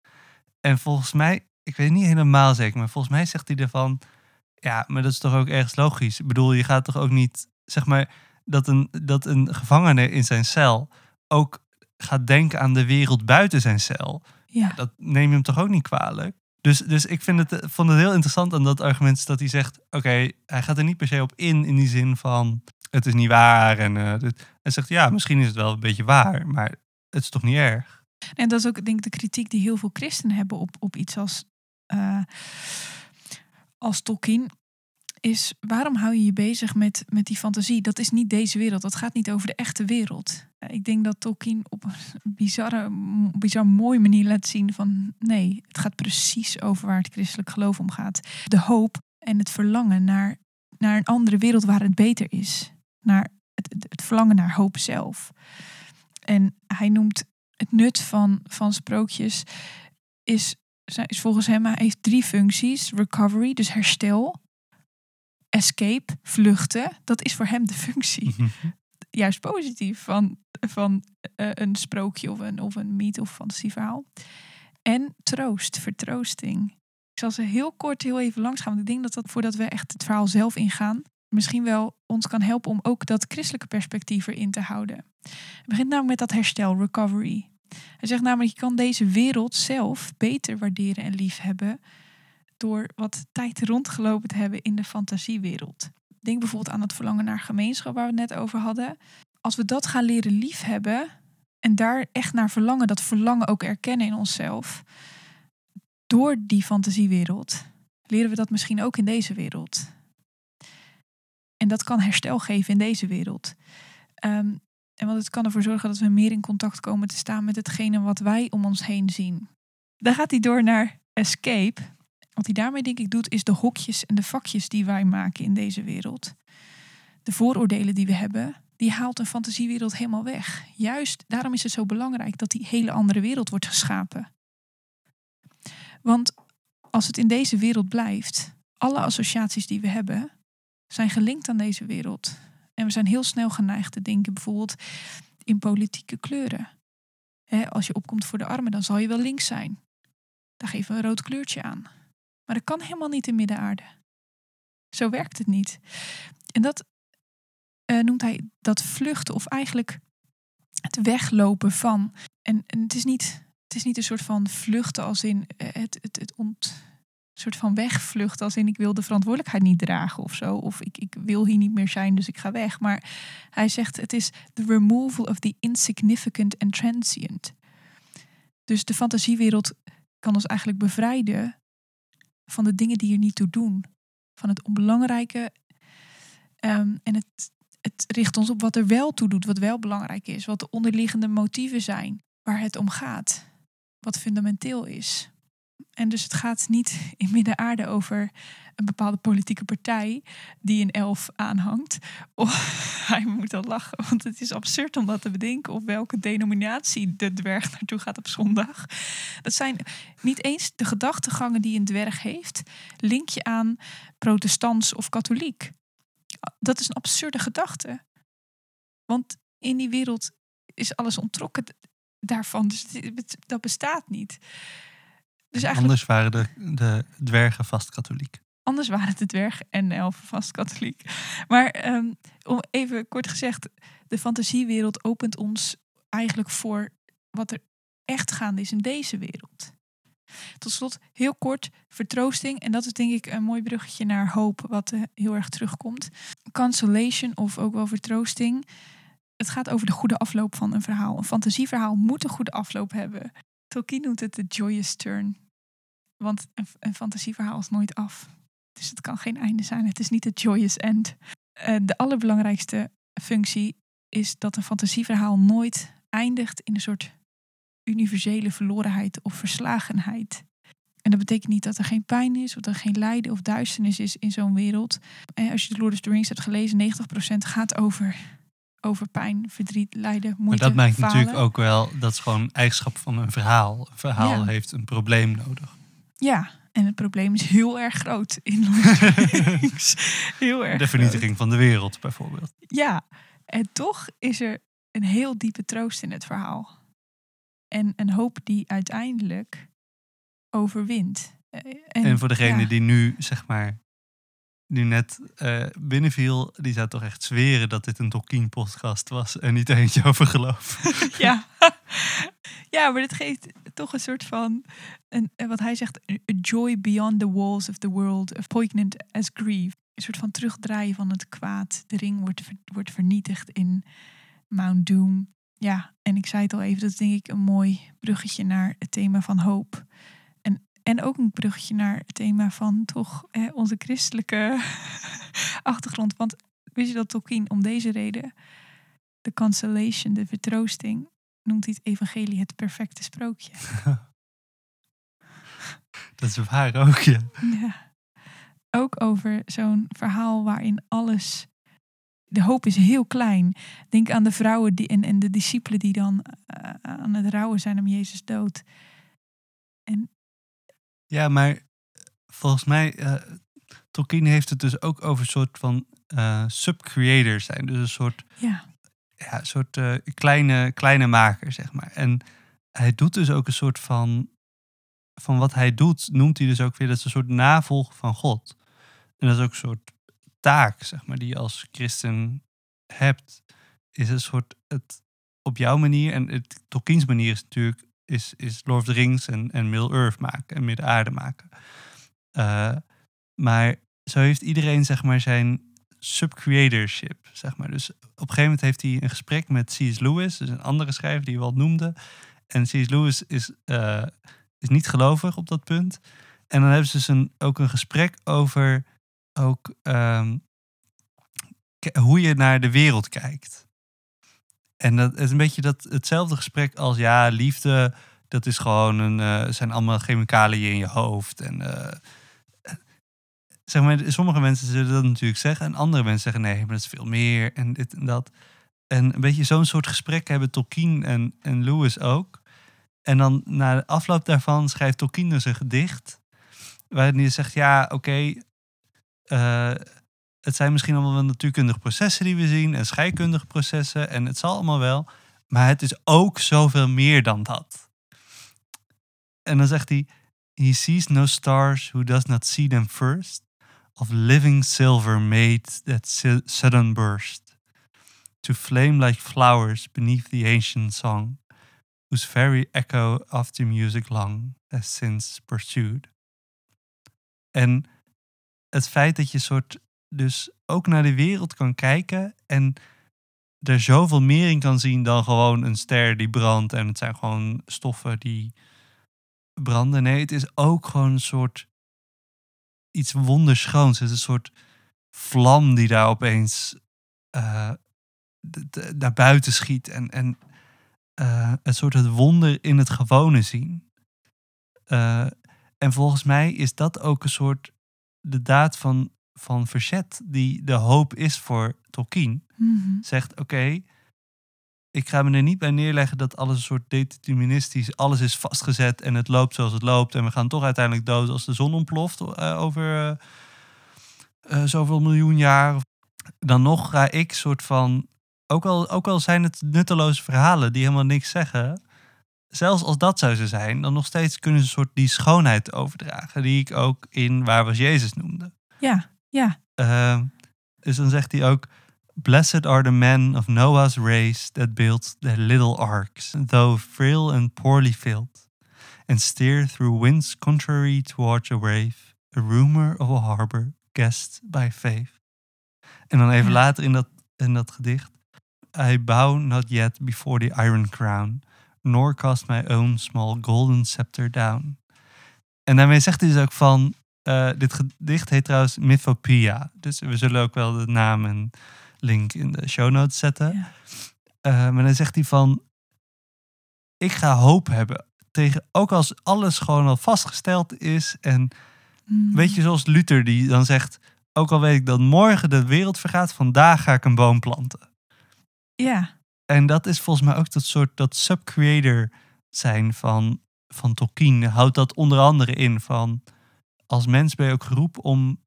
En volgens mij, ik weet het niet helemaal zeker, maar volgens mij zegt hij ervan. Ja, maar dat is toch ook ergens logisch. Ik bedoel, je gaat toch ook niet, zeg maar, dat een, dat een gevangene in zijn cel ook gaat denken aan de wereld buiten zijn cel Ja. dat neem je hem toch ook niet kwalijk. Dus, dus ik vind het, eh, vond het heel interessant aan dat argument dat hij zegt: oké, hij gaat er niet per se op in, in die zin van het is niet waar. En eh, hij zegt: ja, misschien is het wel een beetje waar, maar het is toch niet erg. En dat is ook denk ik de kritiek die heel veel christenen hebben op, op iets als, eh, als Tolkien. Is waarom hou je je bezig met, met die fantasie? Dat is niet deze wereld. Dat gaat niet over de echte wereld. Eh, Ik denk dat Tolkien op een bizarre, bizar mooie manier laat zien van nee, het gaat precies over waar het christelijk geloof om gaat. De hoop en het verlangen naar, naar een andere wereld waar het beter is. Naar het, het, het verlangen naar hoop zelf. En hij noemt het nut van, van sprookjes is, is volgens hem, hij heeft drie functies. Recovery, dus herstel. Escape, vluchten. Dat is voor hem de functie. Juist positief van, van eh, een sprookje of een, of een mythe of fantasieverhaal. En troost, vertroosting. Ik zal ze heel kort heel even langs gaan. Want ik denk dat dat voordat we echt het verhaal zelf ingaan, misschien wel ons kan helpen om ook dat christelijke perspectief erin te houden. Het begint namelijk met dat herstel, recovery. Hij zegt namelijk, je kan deze wereld zelf beter waarderen en liefhebben door wat tijd rondgelopen te hebben in de fantasiewereld. Denk bijvoorbeeld aan het verlangen naar gemeenschap waar we het net over hadden. Als we dat gaan leren liefhebben en daar echt naar verlangen, dat verlangen ook erkennen in onszelf, door die fantasiewereld, leren we dat misschien ook in deze wereld. En dat kan herstel geven in deze wereld. Ehm, en want het kan ervoor zorgen dat we meer in contact komen te staan met hetgene wat wij om ons heen zien. Dan gaat hij door naar escape. Wat hij daarmee denk ik doet, is de hokjes en de vakjes die wij maken in deze wereld. De vooroordelen die we hebben, die haalt een fantasiewereld helemaal weg. Juist daarom is het zo belangrijk dat die hele andere wereld wordt geschapen. Want als het in deze wereld blijft, alle associaties die we hebben, zijn gelinkt aan deze wereld. En we zijn heel snel geneigd te denken bijvoorbeeld in politieke kleuren. Als je opkomt voor de armen, dan zal je wel links zijn. Daar geven we een rood kleurtje aan. Maar dat kan helemaal niet in Midden-aarde. Zo werkt het niet. En dat eh, noemt hij dat vluchten of eigenlijk het weglopen van. En, het, is niet, het is niet een soort van vluchten als in eh, het, het, het ont, soort van wegvlucht als in ik wil de verantwoordelijkheid niet dragen of zo. Of ik, ik wil hier niet meer zijn, dus ik ga weg. Maar hij zegt het is the removal of the insignificant and transient. Dus de fantasiewereld kan ons eigenlijk bevrijden van de dingen die er niet toe doen. Van het onbelangrijke. Ehm, en het, het richt ons op wat er wel toe doet, wat wel belangrijk is. Wat de onderliggende motieven zijn, waar het om gaat. Wat fundamenteel is. En dus het gaat niet in Midden-aarde over een bepaalde politieke partij die een elf aanhangt. Of hij moet al lachen, want het is absurd om dat te bedenken. Of welke denominatie de dwerg naartoe gaat op zondag. Dat zijn niet eens de gedachtegangen die een dwerg heeft. Link je aan protestants of katholiek. Dat is een absurde gedachte. Want in die wereld is alles ontrokken daarvan. Dus dat bestaat niet. Dus eigenlijk, Anders waren de, de dwergen vast katholiek. anders waren de dwerg en de elfen vast katholiek. Maar um, om even kort gezegd, de fantasiewereld opent ons eigenlijk voor wat er echt gaande is in deze wereld. Tot slot, heel kort, vertroosting. En dat is denk ik een mooi bruggetje naar hoop, wat uh, heel erg terugkomt. Consolation of ook wel vertroosting. Het gaat over de goede afloop van een verhaal. Een fantasieverhaal moet een goede afloop hebben. Tolkien noemt het de joyous turn. Want een, een fantasieverhaal is nooit af. Dus het kan geen einde zijn. Het is niet het joyous end. Uh, de allerbelangrijkste functie is dat een fantasieverhaal nooit eindigt in een soort universele verlorenheid of verslagenheid. En dat betekent niet dat er geen pijn is, of dat er geen lijden of duisternis is in zo'n wereld. En als je de Lord of the Rings hebt gelezen, 90% gaat over, over pijn, verdriet, lijden, moeite, Maar dat maakt falen. natuurlijk ook wel, dat is gewoon eigenschap van een verhaal. Een verhaal Ja. heeft een probleem nodig. Ja, en het probleem is heel erg groot in Rings. Heel erg De groot. vernietiging van de wereld bijvoorbeeld. Ja, en toch is er een heel diepe troost in het verhaal. En een hoop die uiteindelijk overwint. Eh, En, voor degene ja. die nu, zeg maar, nu net eh, binnenviel, die zou toch echt zweren dat dit een Tolkien-podcast was en niet eentje over geloof. ja. Ja, maar dit geeft toch een soort van, een, eh, wat hij zegt, a joy beyond the walls of the world, of poignant as grief. Een soort van terugdraaien van het kwaad. De ring wordt, wordt vernietigd in Mount Doom. Ja, en ik zei het al even, dat is denk ik een mooi bruggetje naar het thema van hoop. En, en ook een bruggetje naar het thema van toch onze christelijke achtergrond. Want wist je dat Tolkien om deze reden, de consolation, de vertroosting, noemt hij het evangelie het perfecte sprookje. Dat is waar ook, ja. Ja. Ook over zo'n verhaal waarin alles. De hoop is heel klein. Denk aan de vrouwen die, en, en de discipelen die dan eh, aan het rouwen zijn om Jezus dood. Ja, maar volgens mij, eh Tolkien heeft het dus ook over een soort van eh sub-creators zijn. Dus een soort, Ja, ja, soort eh, kleine, kleine maker, zeg maar. En hij doet dus ook een soort van, van wat hij doet, noemt hij dus ook weer, dat is een soort navolg van God. En dat is ook een soort taak, zeg maar, die je als christen hebt. Is een soort, het op jouw manier, en het Tolkien's manier is natuurlijk, is, is Lord of the Rings en, en Middle-earth maken en Midden-aarde maken. Eh, maar zo heeft iedereen, zeg maar, zijn sub-creatorship, zeg maar. Dus op een gegeven moment heeft hij een gesprek met C.S. Lewis, dus een andere schrijver die je wel noemde. En C.S. Lewis is, eh, is niet gelovig op dat punt. En dan hebben ze dus een, ook een gesprek over ook, ehm, hoe je naar de wereld kijkt. En dat is een beetje dat, hetzelfde gesprek als ja, liefde, dat is gewoon een, eh, zijn allemaal chemicaliën in je hoofd. En eh, zeg maar, sommige mensen zullen dat natuurlijk zeggen. En andere mensen zeggen nee, maar dat is veel meer. En dit en dat. En een beetje zo'n soort gesprek hebben Tolkien en, en Lewis ook. En dan na de afloop daarvan schrijft Tolkien dus een gedicht. Waarin hij zegt, ja, oké. eh, het zijn misschien allemaal wel natuurkundige processen die we zien. En scheikundige processen. En het zal allemaal wel. Maar het is ook zoveel meer dan dat. En dan zegt hij... He sees no stars who does not see them first. Of living silver made that su- sudden burst. To flame like flowers beneath the ancient song. Whose very echo of the music long has since pursued. En het feit dat je soort dus ook naar de wereld kan kijken en er zoveel meer in kan zien dan gewoon een ster die brandt en het zijn gewoon stoffen die branden. Nee, het is ook gewoon een soort iets wonderschoons. Het is een soort vlam die daar opeens eh, naar buiten schiet en, en eh, een soort het wonder in het gewone zien. Eh, en volgens mij is dat ook een soort de daad van, van verzet die de hoop is voor Tolkien. Mhm. Zegt, oké, ik ga me er niet bij neerleggen dat alles een soort deterministisch, alles is vastgezet en het loopt zoals het loopt. En we gaan toch uiteindelijk dood als de zon ontploft eh, over eh, eh, zoveel miljoen jaar. Dan nog ga ik soort van, ook al, ook al zijn het nutteloze verhalen die helemaal niks zeggen, zelfs als dat zou ze zijn, dan nog steeds kunnen ze een soort die schoonheid overdragen, die ik ook in Waar was Jezus noemde. ja, ja, Ehm, dus dan zegt hij ook: Blessed are the men of Noah's race that built their little arks, though frail and poorly filled, and steer through winds contrary towards a wave, a rumor of a harbor guessed by faith. En dan even later in dat, in dat gedicht: I bow not yet before the iron crown, nor cast my own small golden scepter down. En daarmee zegt hij dus ook van, eh, dit gedicht heet trouwens Mythopoeia. Dus we zullen ook wel de naam en link in de show notes zetten. Ja. Eh, maar dan zegt hij van, ik ga hoop hebben. Tegen, ook als alles gewoon al vastgesteld is. En Mm. weet je, zoals Luther die dan zegt, ook al weet ik dat morgen de wereld vergaat, vandaag ga ik een boom planten. Ja, En dat is volgens mij ook dat soort, dat sub-creator zijn van, van Tolkien. Houdt dat onder andere in van, als mens ben je ook geroepen om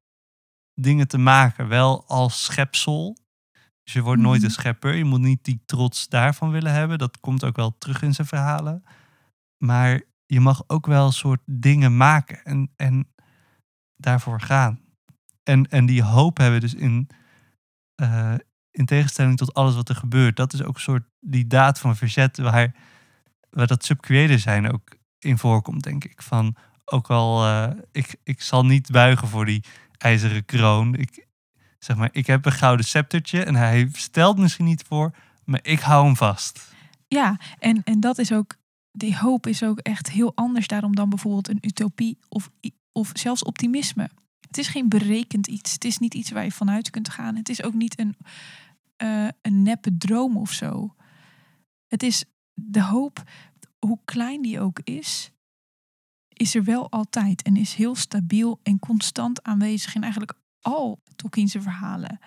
dingen te maken. Wel als schepsel. Dus je wordt nooit Mhm. een schepper. Je moet niet die trots daarvan willen hebben. Dat komt ook wel terug in zijn verhalen. Maar je mag ook wel een soort dingen maken en, en daarvoor gaan. En, en die hoop hebben dus in, eh, in tegenstelling tot alles wat er gebeurt. Dat is ook een soort die daad van verzet waar, waar dat subcreator zijn ook in voorkomt, denk ik. Van ook al, eh, ik, ik zal niet buigen voor die ijzeren kroon. Ik, zeg maar, ik heb een gouden sceptertje en hij stelt misschien niet voor, maar ik hou hem vast. ja. En, en dat is ook, die hoop is ook echt heel anders daarom dan bijvoorbeeld een utopie of, of zelfs optimisme. Het is geen berekend iets. Het is niet iets waar je vanuit kunt gaan. Het is ook niet een, eh, een neppe droom of zo. Het is de hoop, hoe klein die ook is, is er wel altijd en is heel stabiel en constant aanwezig in eigenlijk al Tolkien's verhalen.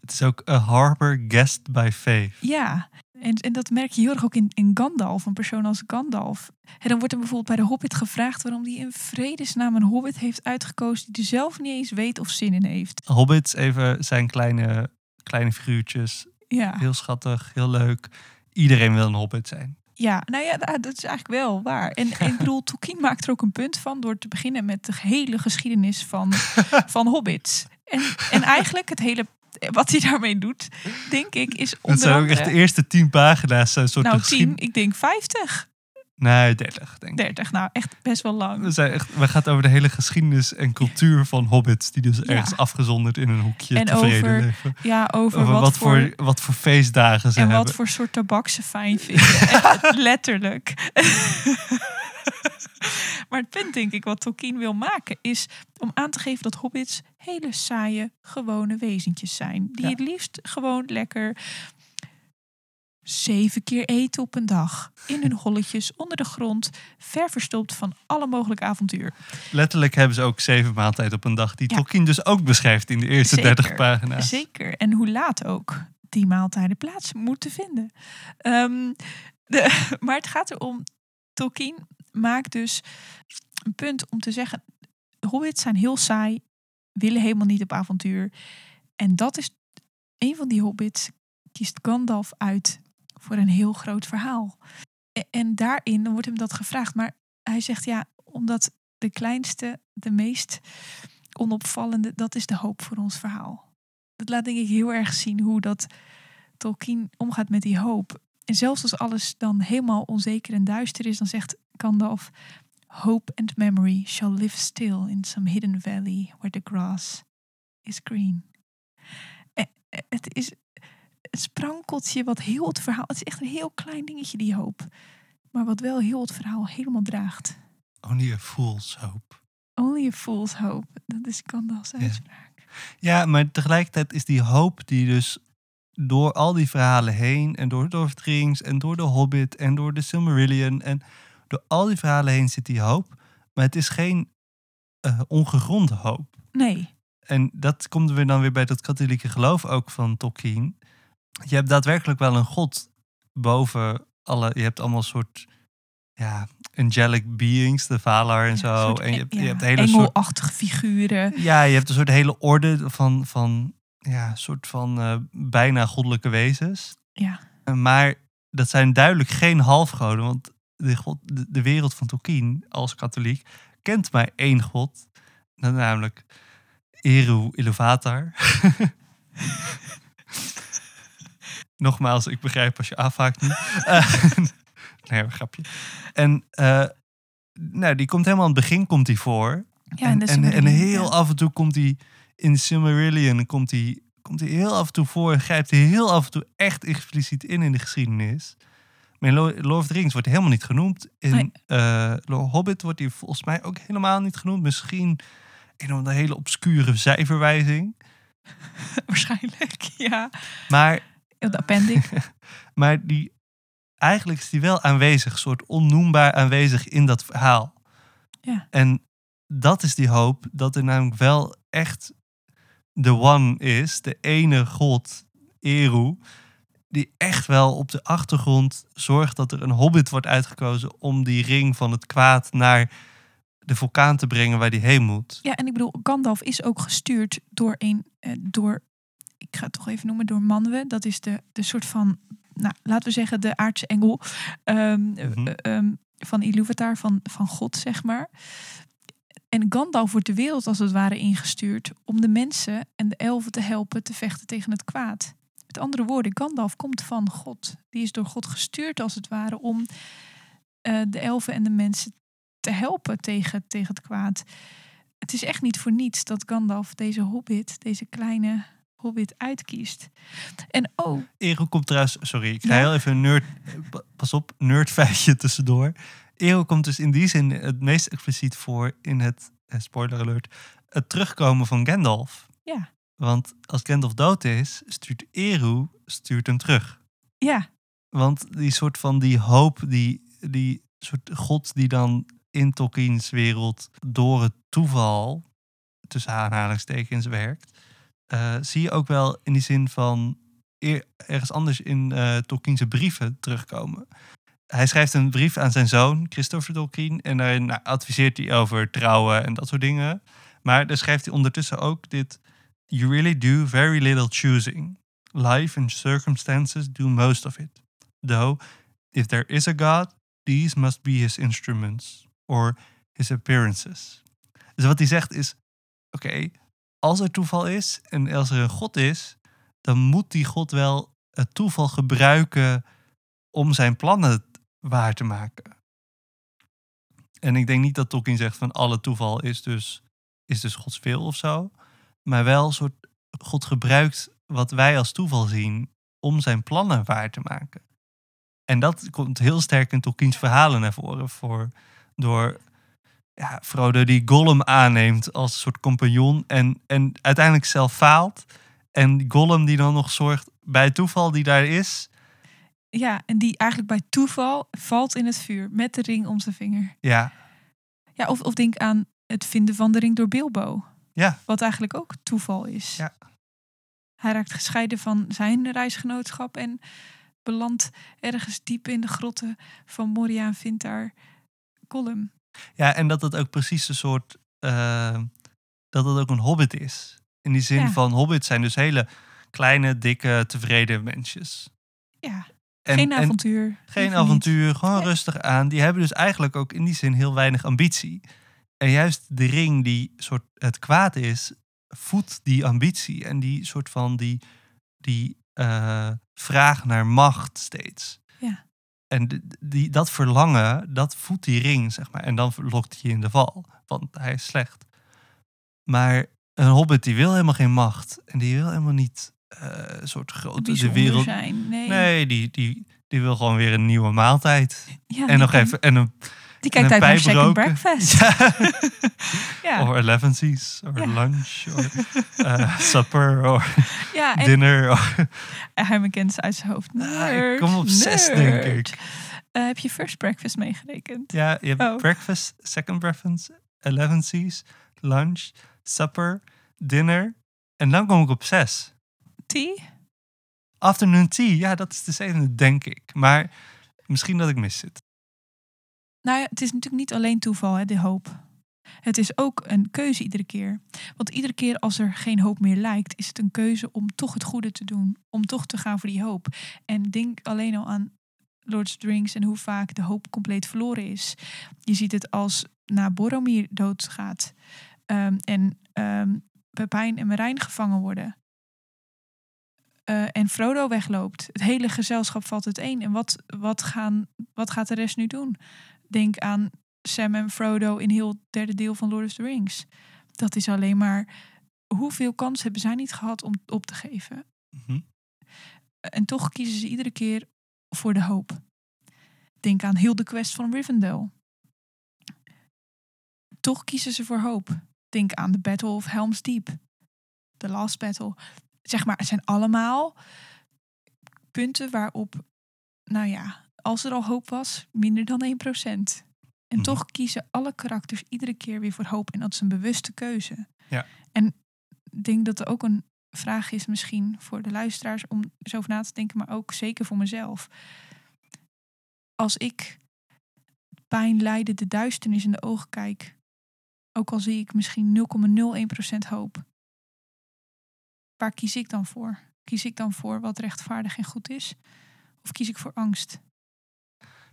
Het is ook a harbor guest by faith. Ja, en, en dat merk je heel erg ook in, in Gandalf, een persoon als Gandalf. En dan wordt er bijvoorbeeld bij de Hobbit gevraagd waarom hij in vredesnaam een Hobbit heeft uitgekozen die er zelf niet eens weet of zin in heeft. Hobbits even zijn kleine, kleine figuurtjes. Ja, Heel schattig, heel leuk. Iedereen wil een hobbit zijn. Ja nou ja, dat dat is eigenlijk wel waar. En, en ik bedoel, Tolkien maakt er ook een punt van door te beginnen met de hele geschiedenis van, van Hobbits. En, en eigenlijk het hele, wat hij daarmee doet, denk ik, is Dat onder zijn ook echt de eerste tien pagina's. Een soort nou, tien, ik denk 50, Nee, 30 denk ik. 30. Nou, echt best wel lang. We, zijn echt, we gaan het over de hele geschiedenis en cultuur van hobbits. Die dus Ja. ergens afgezonderd in een hoekje En tevreden over leven. Ja, over, Over wat, voor, wat voor feestdagen ze en hebben. wat voor soort tabak ze fijn vinden. Echt, Letterlijk. maar het punt, denk ik, wat Tolkien wil maken, is om aan te geven dat hobbits hele saaie, gewone wezentjes zijn. Die Ja. het liefst gewoon lekker zeven keer eten op een dag. In hun holletjes, onder de grond, ver verstopt van alle mogelijke avontuur. Letterlijk hebben ze ook zeven maaltijden op een dag. Die Ja. Tolkien dus ook beschrijft in de eerste Zeker. 30 pagina's. Zeker. En hoe laat ook die maaltijden plaats moeten vinden. Ehm, de, maar het gaat erom, Tolkien maakt dus een punt om te zeggen, hobbits zijn heel saai, willen helemaal niet op avontuur. En dat is, een van die hobbits kiest Gandalf uit voor een heel groot verhaal. En daarin wordt hem dat gevraagd. Maar hij zegt ja, omdat de kleinste, de meest onopvallende, dat is de hoop voor ons verhaal. Dat laat denk ik heel erg zien hoe dat Tolkien omgaat met die hoop. En zelfs als alles dan helemaal onzeker en duister is, dan zegt Gandalf: Hope and memory shall live still in some hidden valley where the grass is green. Eh, eh, Het is een sprankeltje wat heel het verhaal. Het is echt een heel klein dingetje, die hoop. Maar wat wel heel het verhaal helemaal draagt. Only a fool's hope. Only a fool's hope. Dat is Gandalf's uitspraak. Ja, maar tegelijkertijd is die hoop die dus door al die verhalen heen... en door Lord of the Rings en door de Hobbit en door de Silmarillion... en door al die verhalen heen zit die hoop. Maar het is geen eh, ongegronde hoop. Nee. En dat komt weer dan weer bij dat katholieke geloof ook van Tolkien. Je hebt daadwerkelijk wel een god boven alle... Je hebt allemaal soort ja, angelic beings, de Valar en zo. soort en je hebt, je ja, hebt hele soort engelachtige figuren. ja, je hebt een soort hele orde van, van ja, soort van eh, bijna goddelijke wezens. Ja. Eh, Maar dat zijn duidelijk geen halfgoden, want de, god, de, de wereld van Tolkien als katholiek kent maar één god, namelijk Eru Iluvatar. Nogmaals, ik begrijp als je afhaakt niet. Eh, nee, een grapje. En eh, nou, die komt helemaal aan het begin komt die voor. Ja, en, en, en heel ja. af en toe komt hij in Silmarillion komt hij komt hij heel af en toe voor en grijpt hij heel af en toe echt expliciet in in de geschiedenis. Maar in Lo- Lord of the Rings wordt hij helemaal niet genoemd. In Nee. eh, Lord Hobbit wordt hij volgens mij ook helemaal niet genoemd. Misschien een of andere hele obscure zijverwijzing. Waarschijnlijk, ja. Maar, De appendix. maar die, eigenlijk is die wel aanwezig, soort onnoembaar aanwezig in dat verhaal. Ja. En dat is die hoop dat er namelijk wel echt de one is, de ene god, Eru, die echt wel op de achtergrond zorgt dat er een hobbit wordt uitgekozen om die ring van het kwaad naar de vulkaan te brengen waar die heen moet. Ja, en ik bedoel, Gandalf is ook gestuurd door een, eh, door, ik ga het toch even noemen, door Manwe. Dat is de, de soort van, nou, laten we zeggen, de aardse engel eh, ehm, van Iluvatar, van, van God, zeg maar. En Gandalf wordt de wereld als het ware ingestuurd om de mensen en de elfen te helpen te vechten tegen het kwaad. Met andere woorden, Gandalf komt van God. Die is door God gestuurd als het ware om eh, de elfen en de mensen te helpen tegen, tegen het kwaad. Het is echt niet voor niets dat Gandalf deze hobbit, deze kleine hobbit uitkiest. En oh, Eru komt trouwens, sorry, ik ga Ja? heel even een nerd, pas op, nerdfeitje tussendoor. Eru komt dus in die zin het meest expliciet voor in het, eh, spoiler alert, het terugkomen van Gandalf. Ja. Want als Gandalf dood is, stuurt Eru stuurt hem terug. ja, Want die soort van die hoop, die, die soort god die dan in Tolkien's wereld door het toeval, tussen aanhalingstekens, werkt, eh, zie je ook wel in die zin van ergens anders in eh Tolkien's brieven terugkomen. Hij schrijft een brief aan zijn zoon, Christopher Tolkien, en daarin nou, adviseert hij over trouwen en dat soort dingen. Maar daar schrijft hij ondertussen ook dit: You really do very little choosing. Life and circumstances do most of it. Though, if there is a God, these must be his instruments or his appearances. Dus wat hij zegt is: oké, als er toeval is en als er een God is, dan moet die God wel het toeval gebruiken om zijn plannen waar te maken. En ik denk niet dat Tolkien zegt van alle toeval is dus, is dus Gods wil of zo. Maar wel een soort God gebruikt wat wij als toeval zien om zijn plannen waar te maken. En dat komt heel sterk in Tolkien's verhalen naar voren. Voor, door ja, Frodo die Gollum aanneemt als een soort compagnon. En, en uiteindelijk zelf faalt. En Gollum die dan nog zorgt bij toeval die daar is. ja, en die eigenlijk bij toeval valt in het vuur met de ring om zijn vinger. Ja, Ja, of, of denk aan het vinden van de ring door Bilbo. Ja. Wat eigenlijk ook toeval is. Ja. Hij raakt gescheiden van zijn reisgenootschap en belandt ergens diep in de grotten van Moria en vindt daar Gollum. Ja en dat het ook precies een soort. eh, dat het ook een hobbit is. In die zin Ja. van hobbits zijn dus hele kleine, dikke, tevreden mensjes. Ja, En, geen en avontuur. geen avontuur, gewoon Nee. rustig aan. Die hebben dus eigenlijk ook in die zin heel weinig ambitie. En juist de ring die soort het kwaad is, voedt die ambitie en die soort van die, die eh, vraag naar macht steeds. En die, dat verlangen, dat voedt die ring, zeg maar. En dan lokt hij in de val, want hij is slecht. Maar een hobbit die wil helemaal geen macht. En die wil helemaal niet een soort grote de wereld. zijn. Nee. Nee, die, die, die wil gewoon weer een nieuwe maaltijd. Ja, en nog even en een, Die kijkt uit naar Second. Breakfast. Ja. Ja, Or elevensies, or Ja. lunch, or eh, supper, or ja en dinner. Or, ze uit zijn hoofd. Ah, ik kom op zes, denk ik. Eh, heb je First Breakfast meegerekend? Ja, je hebt Oh. breakfast, second breakfast, elevensies, lunch, supper, dinner. En dan kom ik op zes. Tea? Afternoon tea, ja, dat is de zevende, denk ik. Maar misschien dat ik mis zit. Nou ja, het is natuurlijk niet alleen toeval, hè, de hoop. Het is ook een keuze iedere keer. Want iedere keer als er geen hoop meer lijkt, is het een keuze om toch het goede te doen. Om toch te gaan voor die hoop. En denk alleen al aan Lord's Rings en hoe vaak de hoop compleet verloren is. Je ziet het als na Boromir doodgaat. ehm, en ehm Pepijn en Merijn gevangen worden. Eh, en Frodo wegloopt. Het hele gezelschap valt uiteen. En wat, wat, gaan, wat gaat de rest nu doen? Denk aan Sam en Frodo in heel het derde deel van Lord of the Rings. Dat is alleen maar hoeveel kans hebben zij niet gehad om op te geven. Mhm. En toch kiezen ze iedere keer voor de hoop. Denk aan heel de quest van Rivendell. Toch kiezen ze voor hoop. Denk aan de Battle of Helm's Deep. The Last Battle. Zeg maar, het zijn allemaal punten waarop, nou ja, als er al hoop was, minder dan 1%. En Mhm. toch kiezen alle karakters iedere keer weer voor hoop. En dat is een bewuste keuze. Ja. En ik denk dat er ook een vraag is misschien voor de luisteraars om zo over na te denken, maar ook zeker voor mezelf. Als ik pijn, lijden, de duisternis in de ogen kijk, ook al zie ik misschien 0,01% hoop, waar kies ik dan voor? Kies ik dan voor wat rechtvaardig en goed is? Of kies ik voor angst?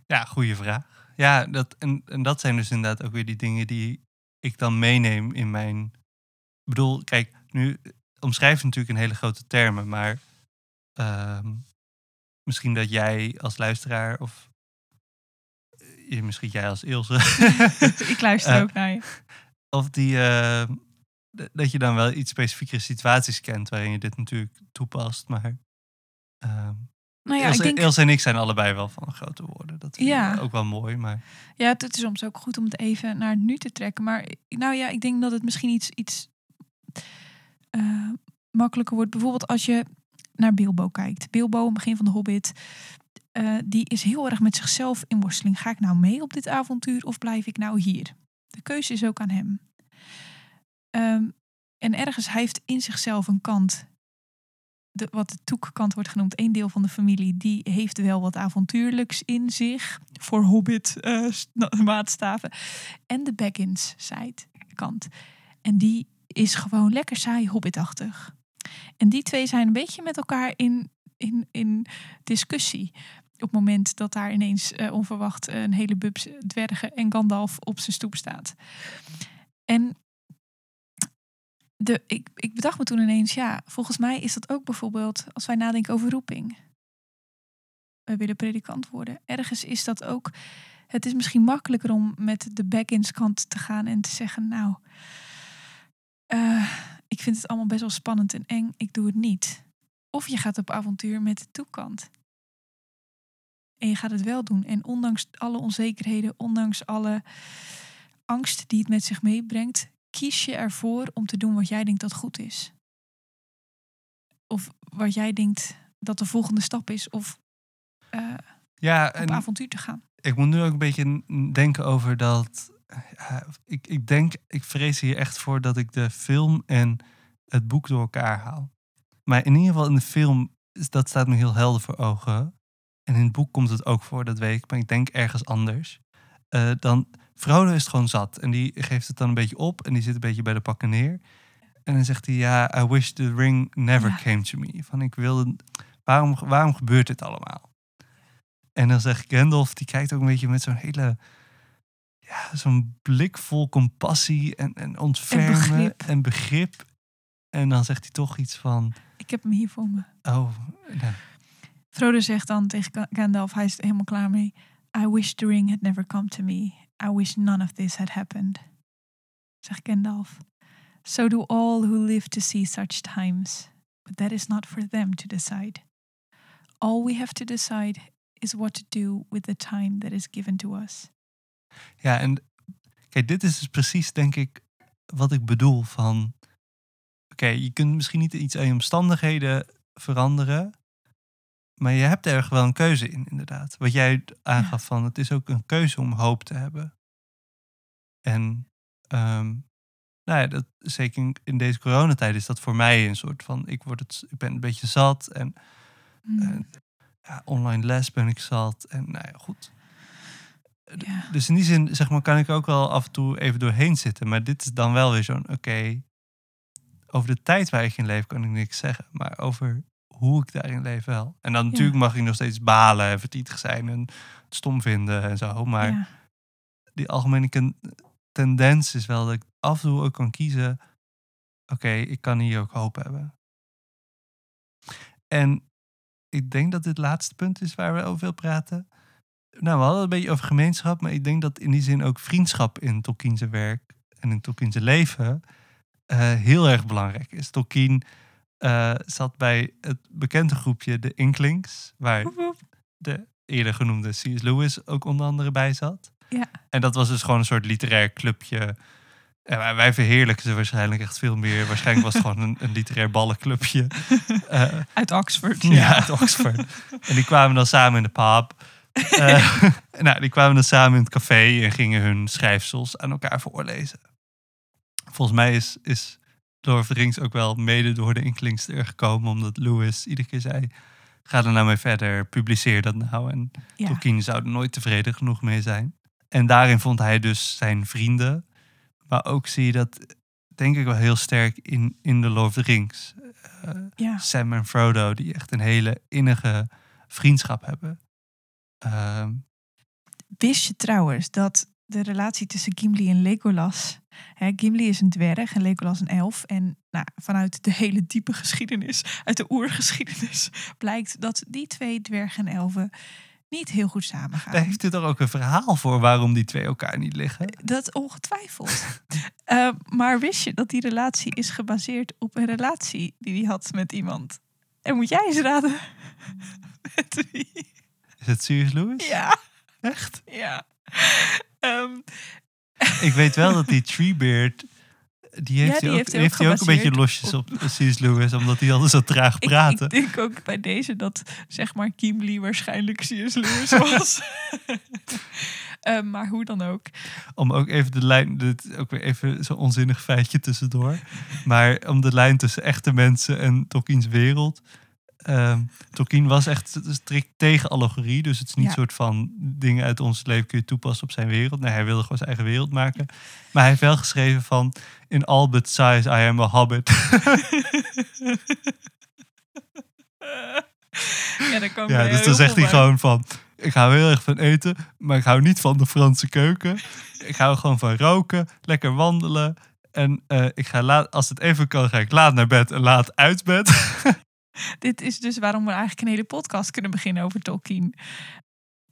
Ja, goede vraag. Ja, dat, en, en dat zijn dus inderdaad ook weer die dingen die ik dan meeneem in mijn. Ik bedoel, kijk, nu omschrijf je natuurlijk een hele grote termen, maar ehm, misschien dat jij als luisteraar of eh, misschien jij als Ilse, ik luister Eh, ook naar je. of die, eh, d- dat je dan wel iets specifiekere situaties kent waarin je dit natuurlijk toepast, maar. Nou ja, ik denk, Ilse en ik zijn allebei wel van grote woorden. Dat vind ik Ja. ook wel mooi, maar. Ja, het het is soms ook goed om het even naar het nu te trekken. Maar nou ja, ik denk dat het misschien iets, iets eh, makkelijker wordt. Bijvoorbeeld als je naar Bilbo kijkt. Bilbo, het begin van de Hobbit, eh, die is heel erg met zichzelf in worsteling. Ga ik nou mee op dit avontuur of blijf ik nou hier? De keuze is ook aan hem. Ehm, en ergens, hij heeft in zichzelf een kant, wat de toekkant wordt genoemd, één deel van de familie, die heeft wel wat avontuurlijks in zich. Voor Hobbit sta- maatstaven. En de Baggins side kant. En die is gewoon lekker saai hobbitachtig. En die twee zijn een beetje met elkaar in, in, in discussie. Op het moment dat daar ineens eh, onverwacht een hele bubs dwergen en Gandalf op zijn stoep staat. En de, ik, ik bedacht me toen ineens, ja, volgens mij is dat ook bijvoorbeeld als wij nadenken over roeping. We willen predikant worden. Ergens is dat ook. Het is misschien makkelijker om met de back-ins kant te gaan en te zeggen, nou, eh, ik vind het allemaal best wel spannend en eng, ik doe het niet. Of je gaat op avontuur met de toekant. En je gaat het wel doen. En ondanks alle onzekerheden, ondanks alle angst die het met zich meebrengt, kies je ervoor om te doen wat jij denkt dat goed is. Of wat jij denkt dat de volgende stap is. Of eh, Ja, op avontuur te gaan. ik moet nu ook een beetje denken over dat. ik, ik denk, ik vrees hier echt voor dat ik de film en het boek door elkaar haal. Maar in ieder geval in de film, dat staat me heel helder voor ogen. En in het boek komt het ook voor, dat weet ik. Maar ik denk ergens anders. Eh, dan, Frodo is het gewoon zat. En die geeft het dan een beetje op. En die zit een beetje bij de pakken neer. En dan zegt hij, ja, I wish the ring never Ja. came to me. Van, ik wilde... Waarom, waarom gebeurt dit allemaal? En dan zegt Gandalf, die kijkt ook een beetje met zo'n hele... Ja, zo'n blik vol compassie en, en ontfermen begrip. en begrip. En dan zegt hij toch iets van... Ik heb hem hier voor me. Oh, Frodo zegt dan tegen Ga- Gandalf, hij is er helemaal klaar mee. I wish the ring had never come to me. I wish none of this had happened. Zegt Gandalf. So do all who live to see such times. But that is not for them to decide. All we have to decide is what to do with the time that is given to us. Ja, en kijk, dit is dus precies, denk ik, wat ik bedoel van... Oké, je kunt misschien niet iets aan je omstandigheden veranderen... maar je hebt er wel een keuze in, inderdaad. Wat jij aangaf van, het is ook een keuze om hoop te hebben. En ehm, nou ja, dat, zeker in, deze coronatijd is dat voor mij een soort van... Ik, word het, ik ben een beetje zat en Hmm, eh, ja, online les ben ik zat. En nou ja, goed. ja. Dus in die zin, zeg maar, kan ik ook wel af en toe even doorheen zitten. Maar dit is dan wel weer zo'n, oké, over de tijd waar ik in leef kan ik niks zeggen. Maar over hoe ik daarin leef wel. En dan natuurlijk mag ik nog steeds balen en verdrietig zijn en het stom vinden en zo. Maar die algemene tendens is wel dat ik af en toe ook kan kiezen, oké, ik kan hier ook hoop hebben. En ik denk dat dit laatste punt is waar we over veel praten. Nou, we hadden het een beetje over gemeenschap, maar ik denk dat in die zin ook vriendschap in Tolkien zijn werk en in Tolkien zijn leven eh, heel erg belangrijk is. Tolkien eh, zat bij het bekende groepje de Inklings, waar Woep, woep. de eerder genoemde C.S. Lewis ook onder andere bij zat. Ja. En dat was dus gewoon een soort literair clubje. En wij- wij verheerlijken ze waarschijnlijk echt veel meer. Waarschijnlijk was het gewoon een, een literair ballenclubje. Eh, Uit Oxford. ja, uit Oxford. En die kwamen dan samen in de pub. Eh, nou, die kwamen dan samen in het café en gingen hun schrijfsels aan elkaar voorlezen. Volgens mij is, is Lord of the Rings ook wel mede door de inklingster gekomen, omdat Lewis iedere keer zei: Ga er nou mee verder, publiceer dat nou. En Ja. Tolkien zou er nooit tevreden genoeg mee zijn. En daarin vond hij dus zijn vrienden. Maar ook zie je dat, denk ik wel heel sterk in, in de Lord of the Rings. Eh, ja. Sam en Frodo, die echt een hele innige vriendschap hebben. Ehm, Wist je trouwens dat de relatie tussen Gimli en Legolas... Gimli is een dwerg en Legolas een elf. En nou, vanuit de hele diepe geschiedenis, uit de oergeschiedenis... blijkt dat die twee dwergen en elfen niet heel goed samengaan. daar heeft u toch ook een verhaal voor waarom die twee elkaar niet liggen? Dat ongetwijfeld. Eh, maar wist je dat die relatie is gebaseerd op een relatie die hij had met iemand? En moet jij eens raden met wie? Is het Sirius Lewis? Ja, Echt? ja. Ehm, Ik weet wel dat die Treebeard... Die heeft, Ja, die hij ook, heeft hij ook heeft hij ook een beetje losjes op C.S. Lewis, omdat hij altijd zo traag praatte. ik denk ook bij deze dat zeg maar Gimli waarschijnlijk C.S. Lewis was. Eh, maar hoe dan ook. Om ook even de lijn, dit ook weer even zo'n onzinnig feitje tussendoor. Maar om de lijn tussen echte mensen en Tolkien's wereld. Ehm Tolkien was echt strikt tegen allegorie. Dus het is niet Ja. soort van dingen uit ons leven kun je toepassen op zijn wereld. Nee, hij wilde gewoon zijn eigen wereld maken. Maar hij heeft wel geschreven van... In all but size, I am a hobbit. ja, daar kan ja, dus dan zegt hij bij. gewoon van... Ik hou heel erg van eten, maar ik hou niet van de Franse keuken. Ik hou gewoon van roken, lekker wandelen. En eh, ik ga laat, als het even kan, ga ik laat naar bed en laat uit bed. Dit is dus waarom we eigenlijk een hele podcast kunnen beginnen over Tolkien.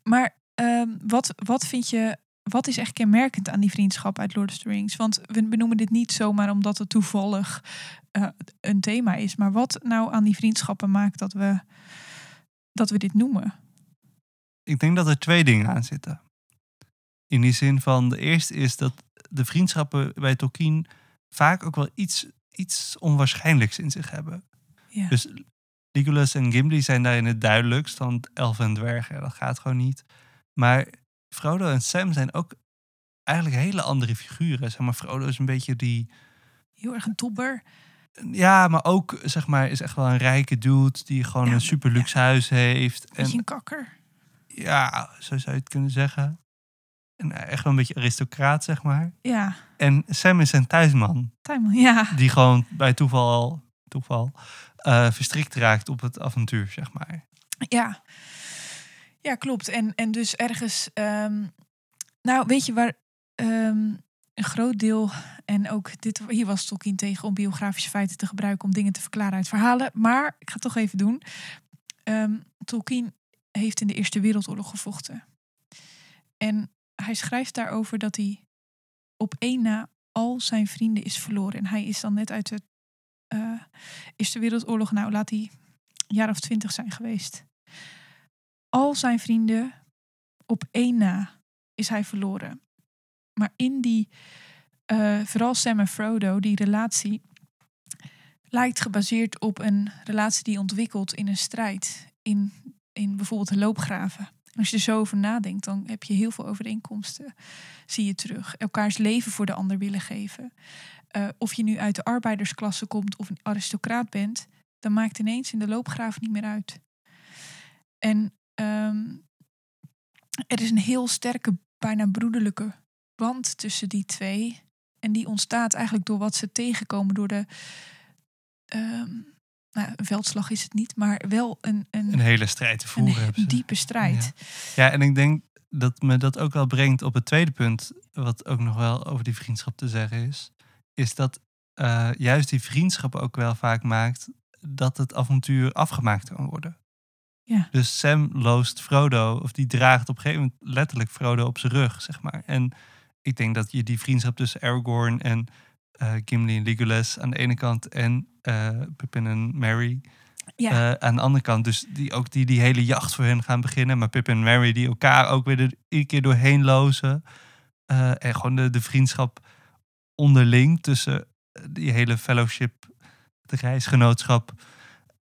Maar ehm, wat, wat vind je, wat is echt kenmerkend aan die vriendschap uit Lord of the Rings? Want we benoemen dit niet zomaar omdat het toevallig eh, een thema is. Maar wat nou aan die vriendschappen maakt dat we, dat we dit noemen? Ik denk dat er twee dingen aan zitten. In die zin van, de eerste is dat de vriendschappen bij Tolkien vaak ook wel iets, iets onwaarschijnlijks in zich hebben. Ja. Dus Legolas en Gimli zijn daarin het duidelijkst, dan elfen en dwergen, dat gaat gewoon niet. Maar Frodo en Sam zijn ook eigenlijk hele andere figuren. Zeg maar, Frodo is een beetje die, Heel erg een tobber. ja, maar ook, zeg maar, is echt wel een rijke dude die gewoon Ja, een super luxe huis heeft. En Beetje een kakker. ja, zo zou je het kunnen zeggen. En echt wel een beetje aristocraat, zeg maar. Ja, En Sam is een thuisman. Tijmen. Ja, Die gewoon bij toeval, toeval eh, verstrikt raakt op het avontuur, zeg maar. ja. Ja, klopt. En, en dus ergens... ehm, nou, weet je waar ehm, een groot deel... En ook dit, hier was Tolkien tegen om biografische feiten te gebruiken... om dingen te verklaren uit verhalen. Maar ik ga het toch even doen. Ehm, Tolkien heeft in de Eerste Wereldoorlog gevochten. En hij schrijft daarover dat hij op één na al zijn vrienden is verloren. En hij is dan net uit de eh, Eerste Wereldoorlog... Nou, laat hij een jaar of twintig zijn geweest. Al zijn vrienden op één na is hij verloren. Maar in die, eh, vooral Sam en Frodo, die relatie lijkt gebaseerd op een relatie die ontwikkelt in een strijd. In, in bijvoorbeeld de loopgraven. En als je er zo over nadenkt, dan heb je heel veel overeenkomsten. Zie je terug. Elkaars leven voor de ander willen geven. Eh, of je nu uit de arbeidersklasse komt of een aristocraat bent, dan maakt ineens in de loopgraven niet meer uit. En ehm, er is een heel sterke, bijna broederlijke band tussen die twee. En die ontstaat eigenlijk door wat ze tegenkomen door de. ehm, nou, een veldslag is het niet, maar wel een, een, Een hele strijd te een, voeren ze. diepe strijd. Ja, en ik denk dat me dat ook wel brengt op het tweede punt, wat ook nog wel over die vriendschap te zeggen is. Is dat eh, juist die vriendschap ook wel vaak maakt dat het avontuur afgemaakt kan worden. Ja. Dus Sam loost Frodo, of die draagt op een gegeven moment letterlijk Frodo op zijn rug, zeg maar. En ik denk dat je die vriendschap tussen Aragorn en eh, Gimli en Legolas aan de ene kant en eh Pippin en Merry Ja, aan de andere kant, dus die, ook die, die hele jacht voor hen gaan beginnen. Maar Pip en Mary die elkaar ook weer er iedere keer doorheen lozen. En gewoon de, de vriendschap onderling tussen die hele fellowship, het reisgenootschap.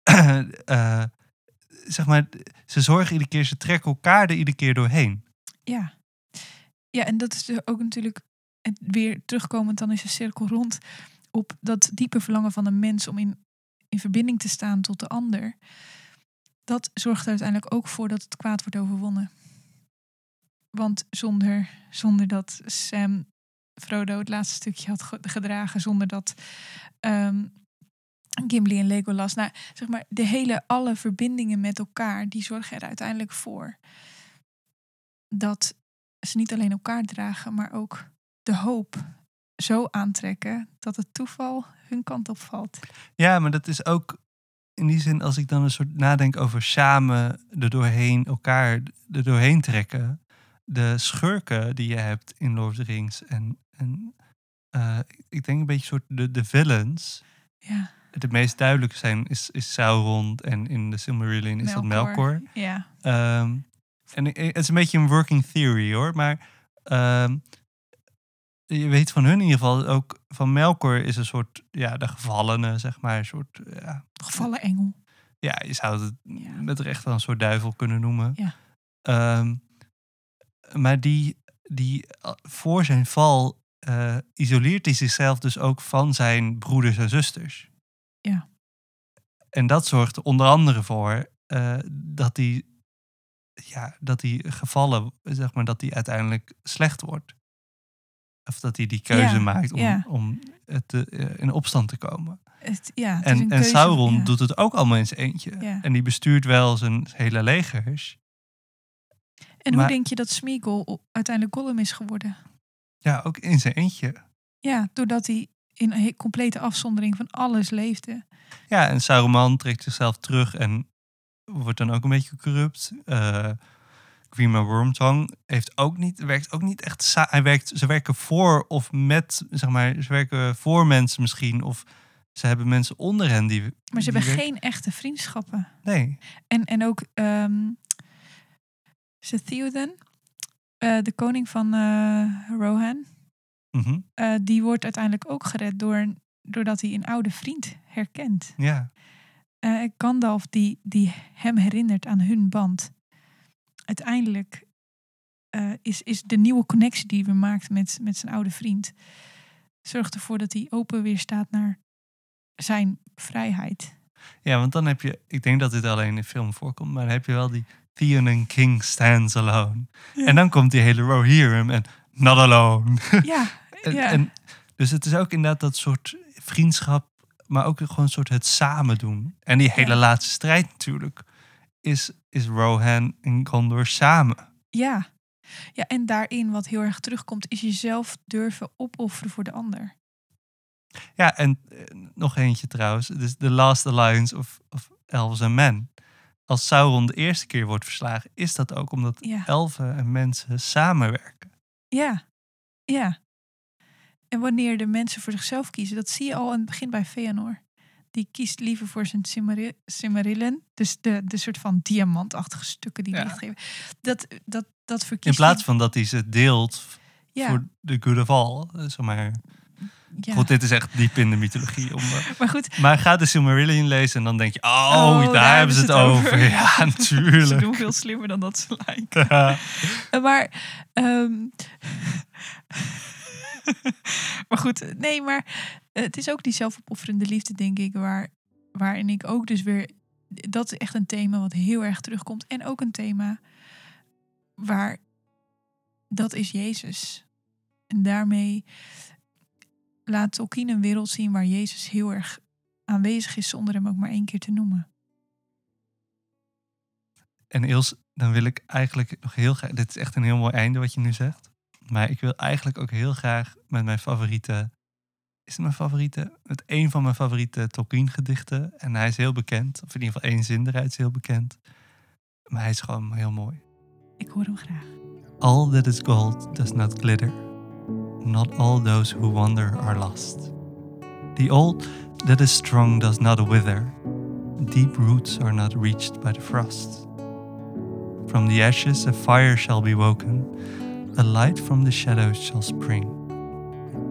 Eh, zeg maar, ze zorgen iedere keer, ze trekken elkaar er iedere keer doorheen. ja. Ja, en dat is dus ook natuurlijk weer terugkomend, dan is de cirkel rond op dat diepe verlangen van een mens om in, in verbinding te staan tot de ander. Dat zorgt er uiteindelijk ook voor dat het kwaad wordt overwonnen. Want zonder, zonder dat Sam Frodo het laatste stukje had ge- gedragen, zonder dat ehm, Gimli en Legolas, nou zeg maar, de hele, alle verbindingen met elkaar, die zorgen er uiteindelijk voor dat ze niet alleen elkaar dragen, maar ook de hoop zo aantrekken dat het toeval hun kant op valt. Ja, maar dat is ook in die zin, als ik dan een soort nadenk over samen er doorheen, elkaar er doorheen trekken. De schurken die je hebt in Lord of the Rings en, en eh, ik denk een beetje soort de, de villains. Ja, De meest duidelijke zijn is, is Sauron en in de Silmarillion is dat Melkor. Ja, Ehm, en het is een beetje een working theory hoor, maar ehm, je weet van hun in ieder geval ook van Melkor is een soort ja de gevallene zeg maar een soort ja, gevallen engel. ja je zou het Ja. met recht wel een soort duivel kunnen noemen. Ja. Ehm, maar die die eh, voor zijn val eh, isoleert hij zichzelf dus ook van zijn broeders en zusters. Ja. En dat zorgt er onder andere voor eh, dat hij ja, dat hij gevallen, zeg maar, dat hij uiteindelijk slecht wordt. Of dat hij die keuze Ja, maakt om, ja. om te- eh, in opstand te komen. Het, ja, het En, en keuze, Sauron ja. doet het ook allemaal in zijn eentje. Ja. En die bestuurt wel zijn hele legers. En maar- hoe denk je dat Smeagol uiteindelijk Gollum is geworden? Ja, ook in zijn eentje. Ja, doordat hij in een complete afzondering van alles leefde. Ja, en Saruman trekt zichzelf terug en wordt dan ook een beetje corrupt. Eh Grima Wormtongue heeft ook niet, werkt ook niet echt. sa- Hij werkt, ze werken voor of met, zeg maar, ze werken voor mensen misschien. Of ze hebben mensen onder hen die. Maar ze die hebben werken- geen echte vriendschappen. Nee. En, en ook ehm Theoden, eh, de koning van eh, Rohan, Mhm. eh, die wordt uiteindelijk ook gered door, doordat hij een oude vriend herkent. Ja. Gandalf die, die hem herinnert aan hun band. Uiteindelijk is, is de nieuwe connectie die we maakt met, met zijn oude vriend... zorgt ervoor dat hij open weer staat naar zijn vrijheid. ja, want dan heb je. Ik denk dat dit alleen in de film voorkomt, maar dan heb je wel die Theon and King stands alone. Ja. En dan komt die hele Rohirrim en not alone. Ja, En, ja. en, dus het is ook inderdaad dat soort vriendschap, maar ook gewoon een soort het samen doen. En die hele Ja. laatste strijd natuurlijk is, is Rohan en Gondor samen. Ja. ja, en daarin wat heel erg terugkomt, is jezelf durven opofferen voor de ander. Ja, en eh, nog eentje trouwens. Is The Last Alliance of, of Elves and Men. Als Sauron de eerste keer wordt verslagen, is dat ook omdat Ja. elfen en mensen samenwerken. Ja, ja. En wanneer de mensen voor zichzelf kiezen, dat zie je al aan het begin bij Feanor. Die kiest liever voor zijn Cimmerillen, dus de, de soort van diamantachtige stukken die Ja. licht geven. Dat, dat, dat In verkiest plaats hij- van dat hij ze deelt ja, voor the good of all. Eh, Zeg maar. Ja. Goed, dit is echt diep in de mythologie. Om, eh, Maar goed, Maar ga de Silmarillion lezen en dan denk je, oh, Oh, daar, hebben ze het over. Ja, ze natuurlijk. doen veel slimmer dan dat ze lijken. Ja. Eh, Maar, ehm, maar goed, nee, maar eh, het is ook die zelfopofferende liefde, denk ik, waar, waarin ik ook dus weer, dat is echt een thema wat heel erg terugkomt. En ook een thema waar, dat is Jezus. En daarmee laat Tolkien een wereld zien waar Jezus heel erg aanwezig is, zonder hem ook maar één keer te noemen. En Ils, dan wil ik eigenlijk nog heel graag... Dit is echt een heel mooi einde wat je nu zegt. Maar ik wil eigenlijk ook heel graag met mijn favoriete... Is het mijn favoriete? Met een van mijn favoriete Tolkien gedichten. En hij is heel bekend. Of in ieder geval één zin eruit is heel bekend. Maar hij is gewoon heel mooi. Ik hoor hem graag. All that is gold does not glitter. Not all those who wander are lost. The old that is strong does not wither. deep roots are not reached by the frost. From the ashes a fire shall be woken, a light from the shadows shall spring.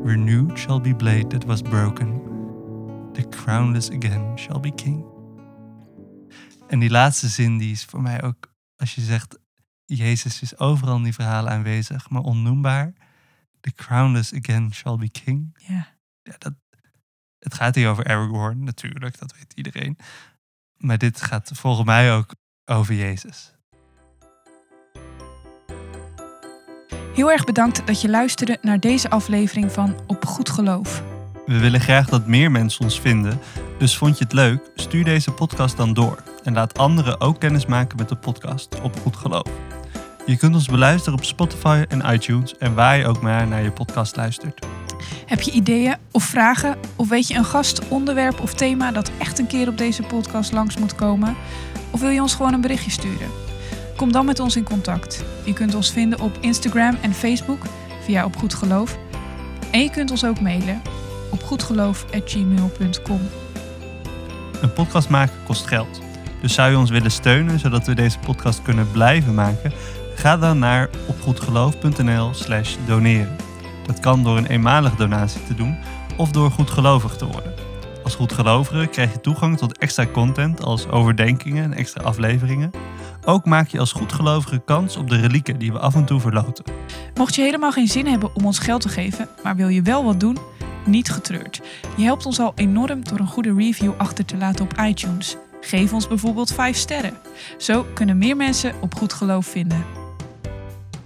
Renewed shall be blade that was broken, the crownless again shall be king. En die laatste zin die is voor mij ook, als je zegt, Jezus is overal in die verhalen aanwezig, maar onnoembaar. The crownless again shall be king. Ja. Ja, dat, het gaat hier over Aragorn natuurlijk, dat weet iedereen. Maar dit gaat volgens mij ook over Jezus. Heel erg bedankt dat je luisterde naar deze aflevering van Op Goed Geloof. We willen graag dat meer mensen ons vinden, dus vond je het leuk? Stuur deze podcast dan door en laat anderen ook kennis maken met de podcast Op Goed Geloof. Je kunt ons beluisteren op Spotify en iTunes en waar je ook maar naar je podcast luistert. Heb je ideeën of vragen? Of weet je een gast, onderwerp of thema dat echt een keer op deze podcast langs moet komen? Of wil je ons gewoon een berichtje sturen? Kom dan met ons in contact. Je kunt ons vinden op Instagram en Facebook via Op Goed Geloof. En je kunt ons ook mailen op goedgeloof.gmail.com. Een podcast maken kost geld. Dus zou je ons willen steunen zodat we deze podcast kunnen blijven maken? Ga dan naar opgoedgeloof.nl slash doneren. Dat kan door een eenmalige donatie te doen of door goedgelovig te worden. Als goedgelovige krijg je toegang tot extra content als overdenkingen en extra afleveringen. Ook maak je als goedgelovige kans op de relieken die we af en toe verloten. Mocht je helemaal geen zin hebben om ons geld te geven, maar wil je wel wat doen, niet getreurd. Je helpt ons al enorm door een goede review achter te laten op iTunes. Geef ons bijvoorbeeld 5 sterren. Zo kunnen meer mensen op goed geloof vinden.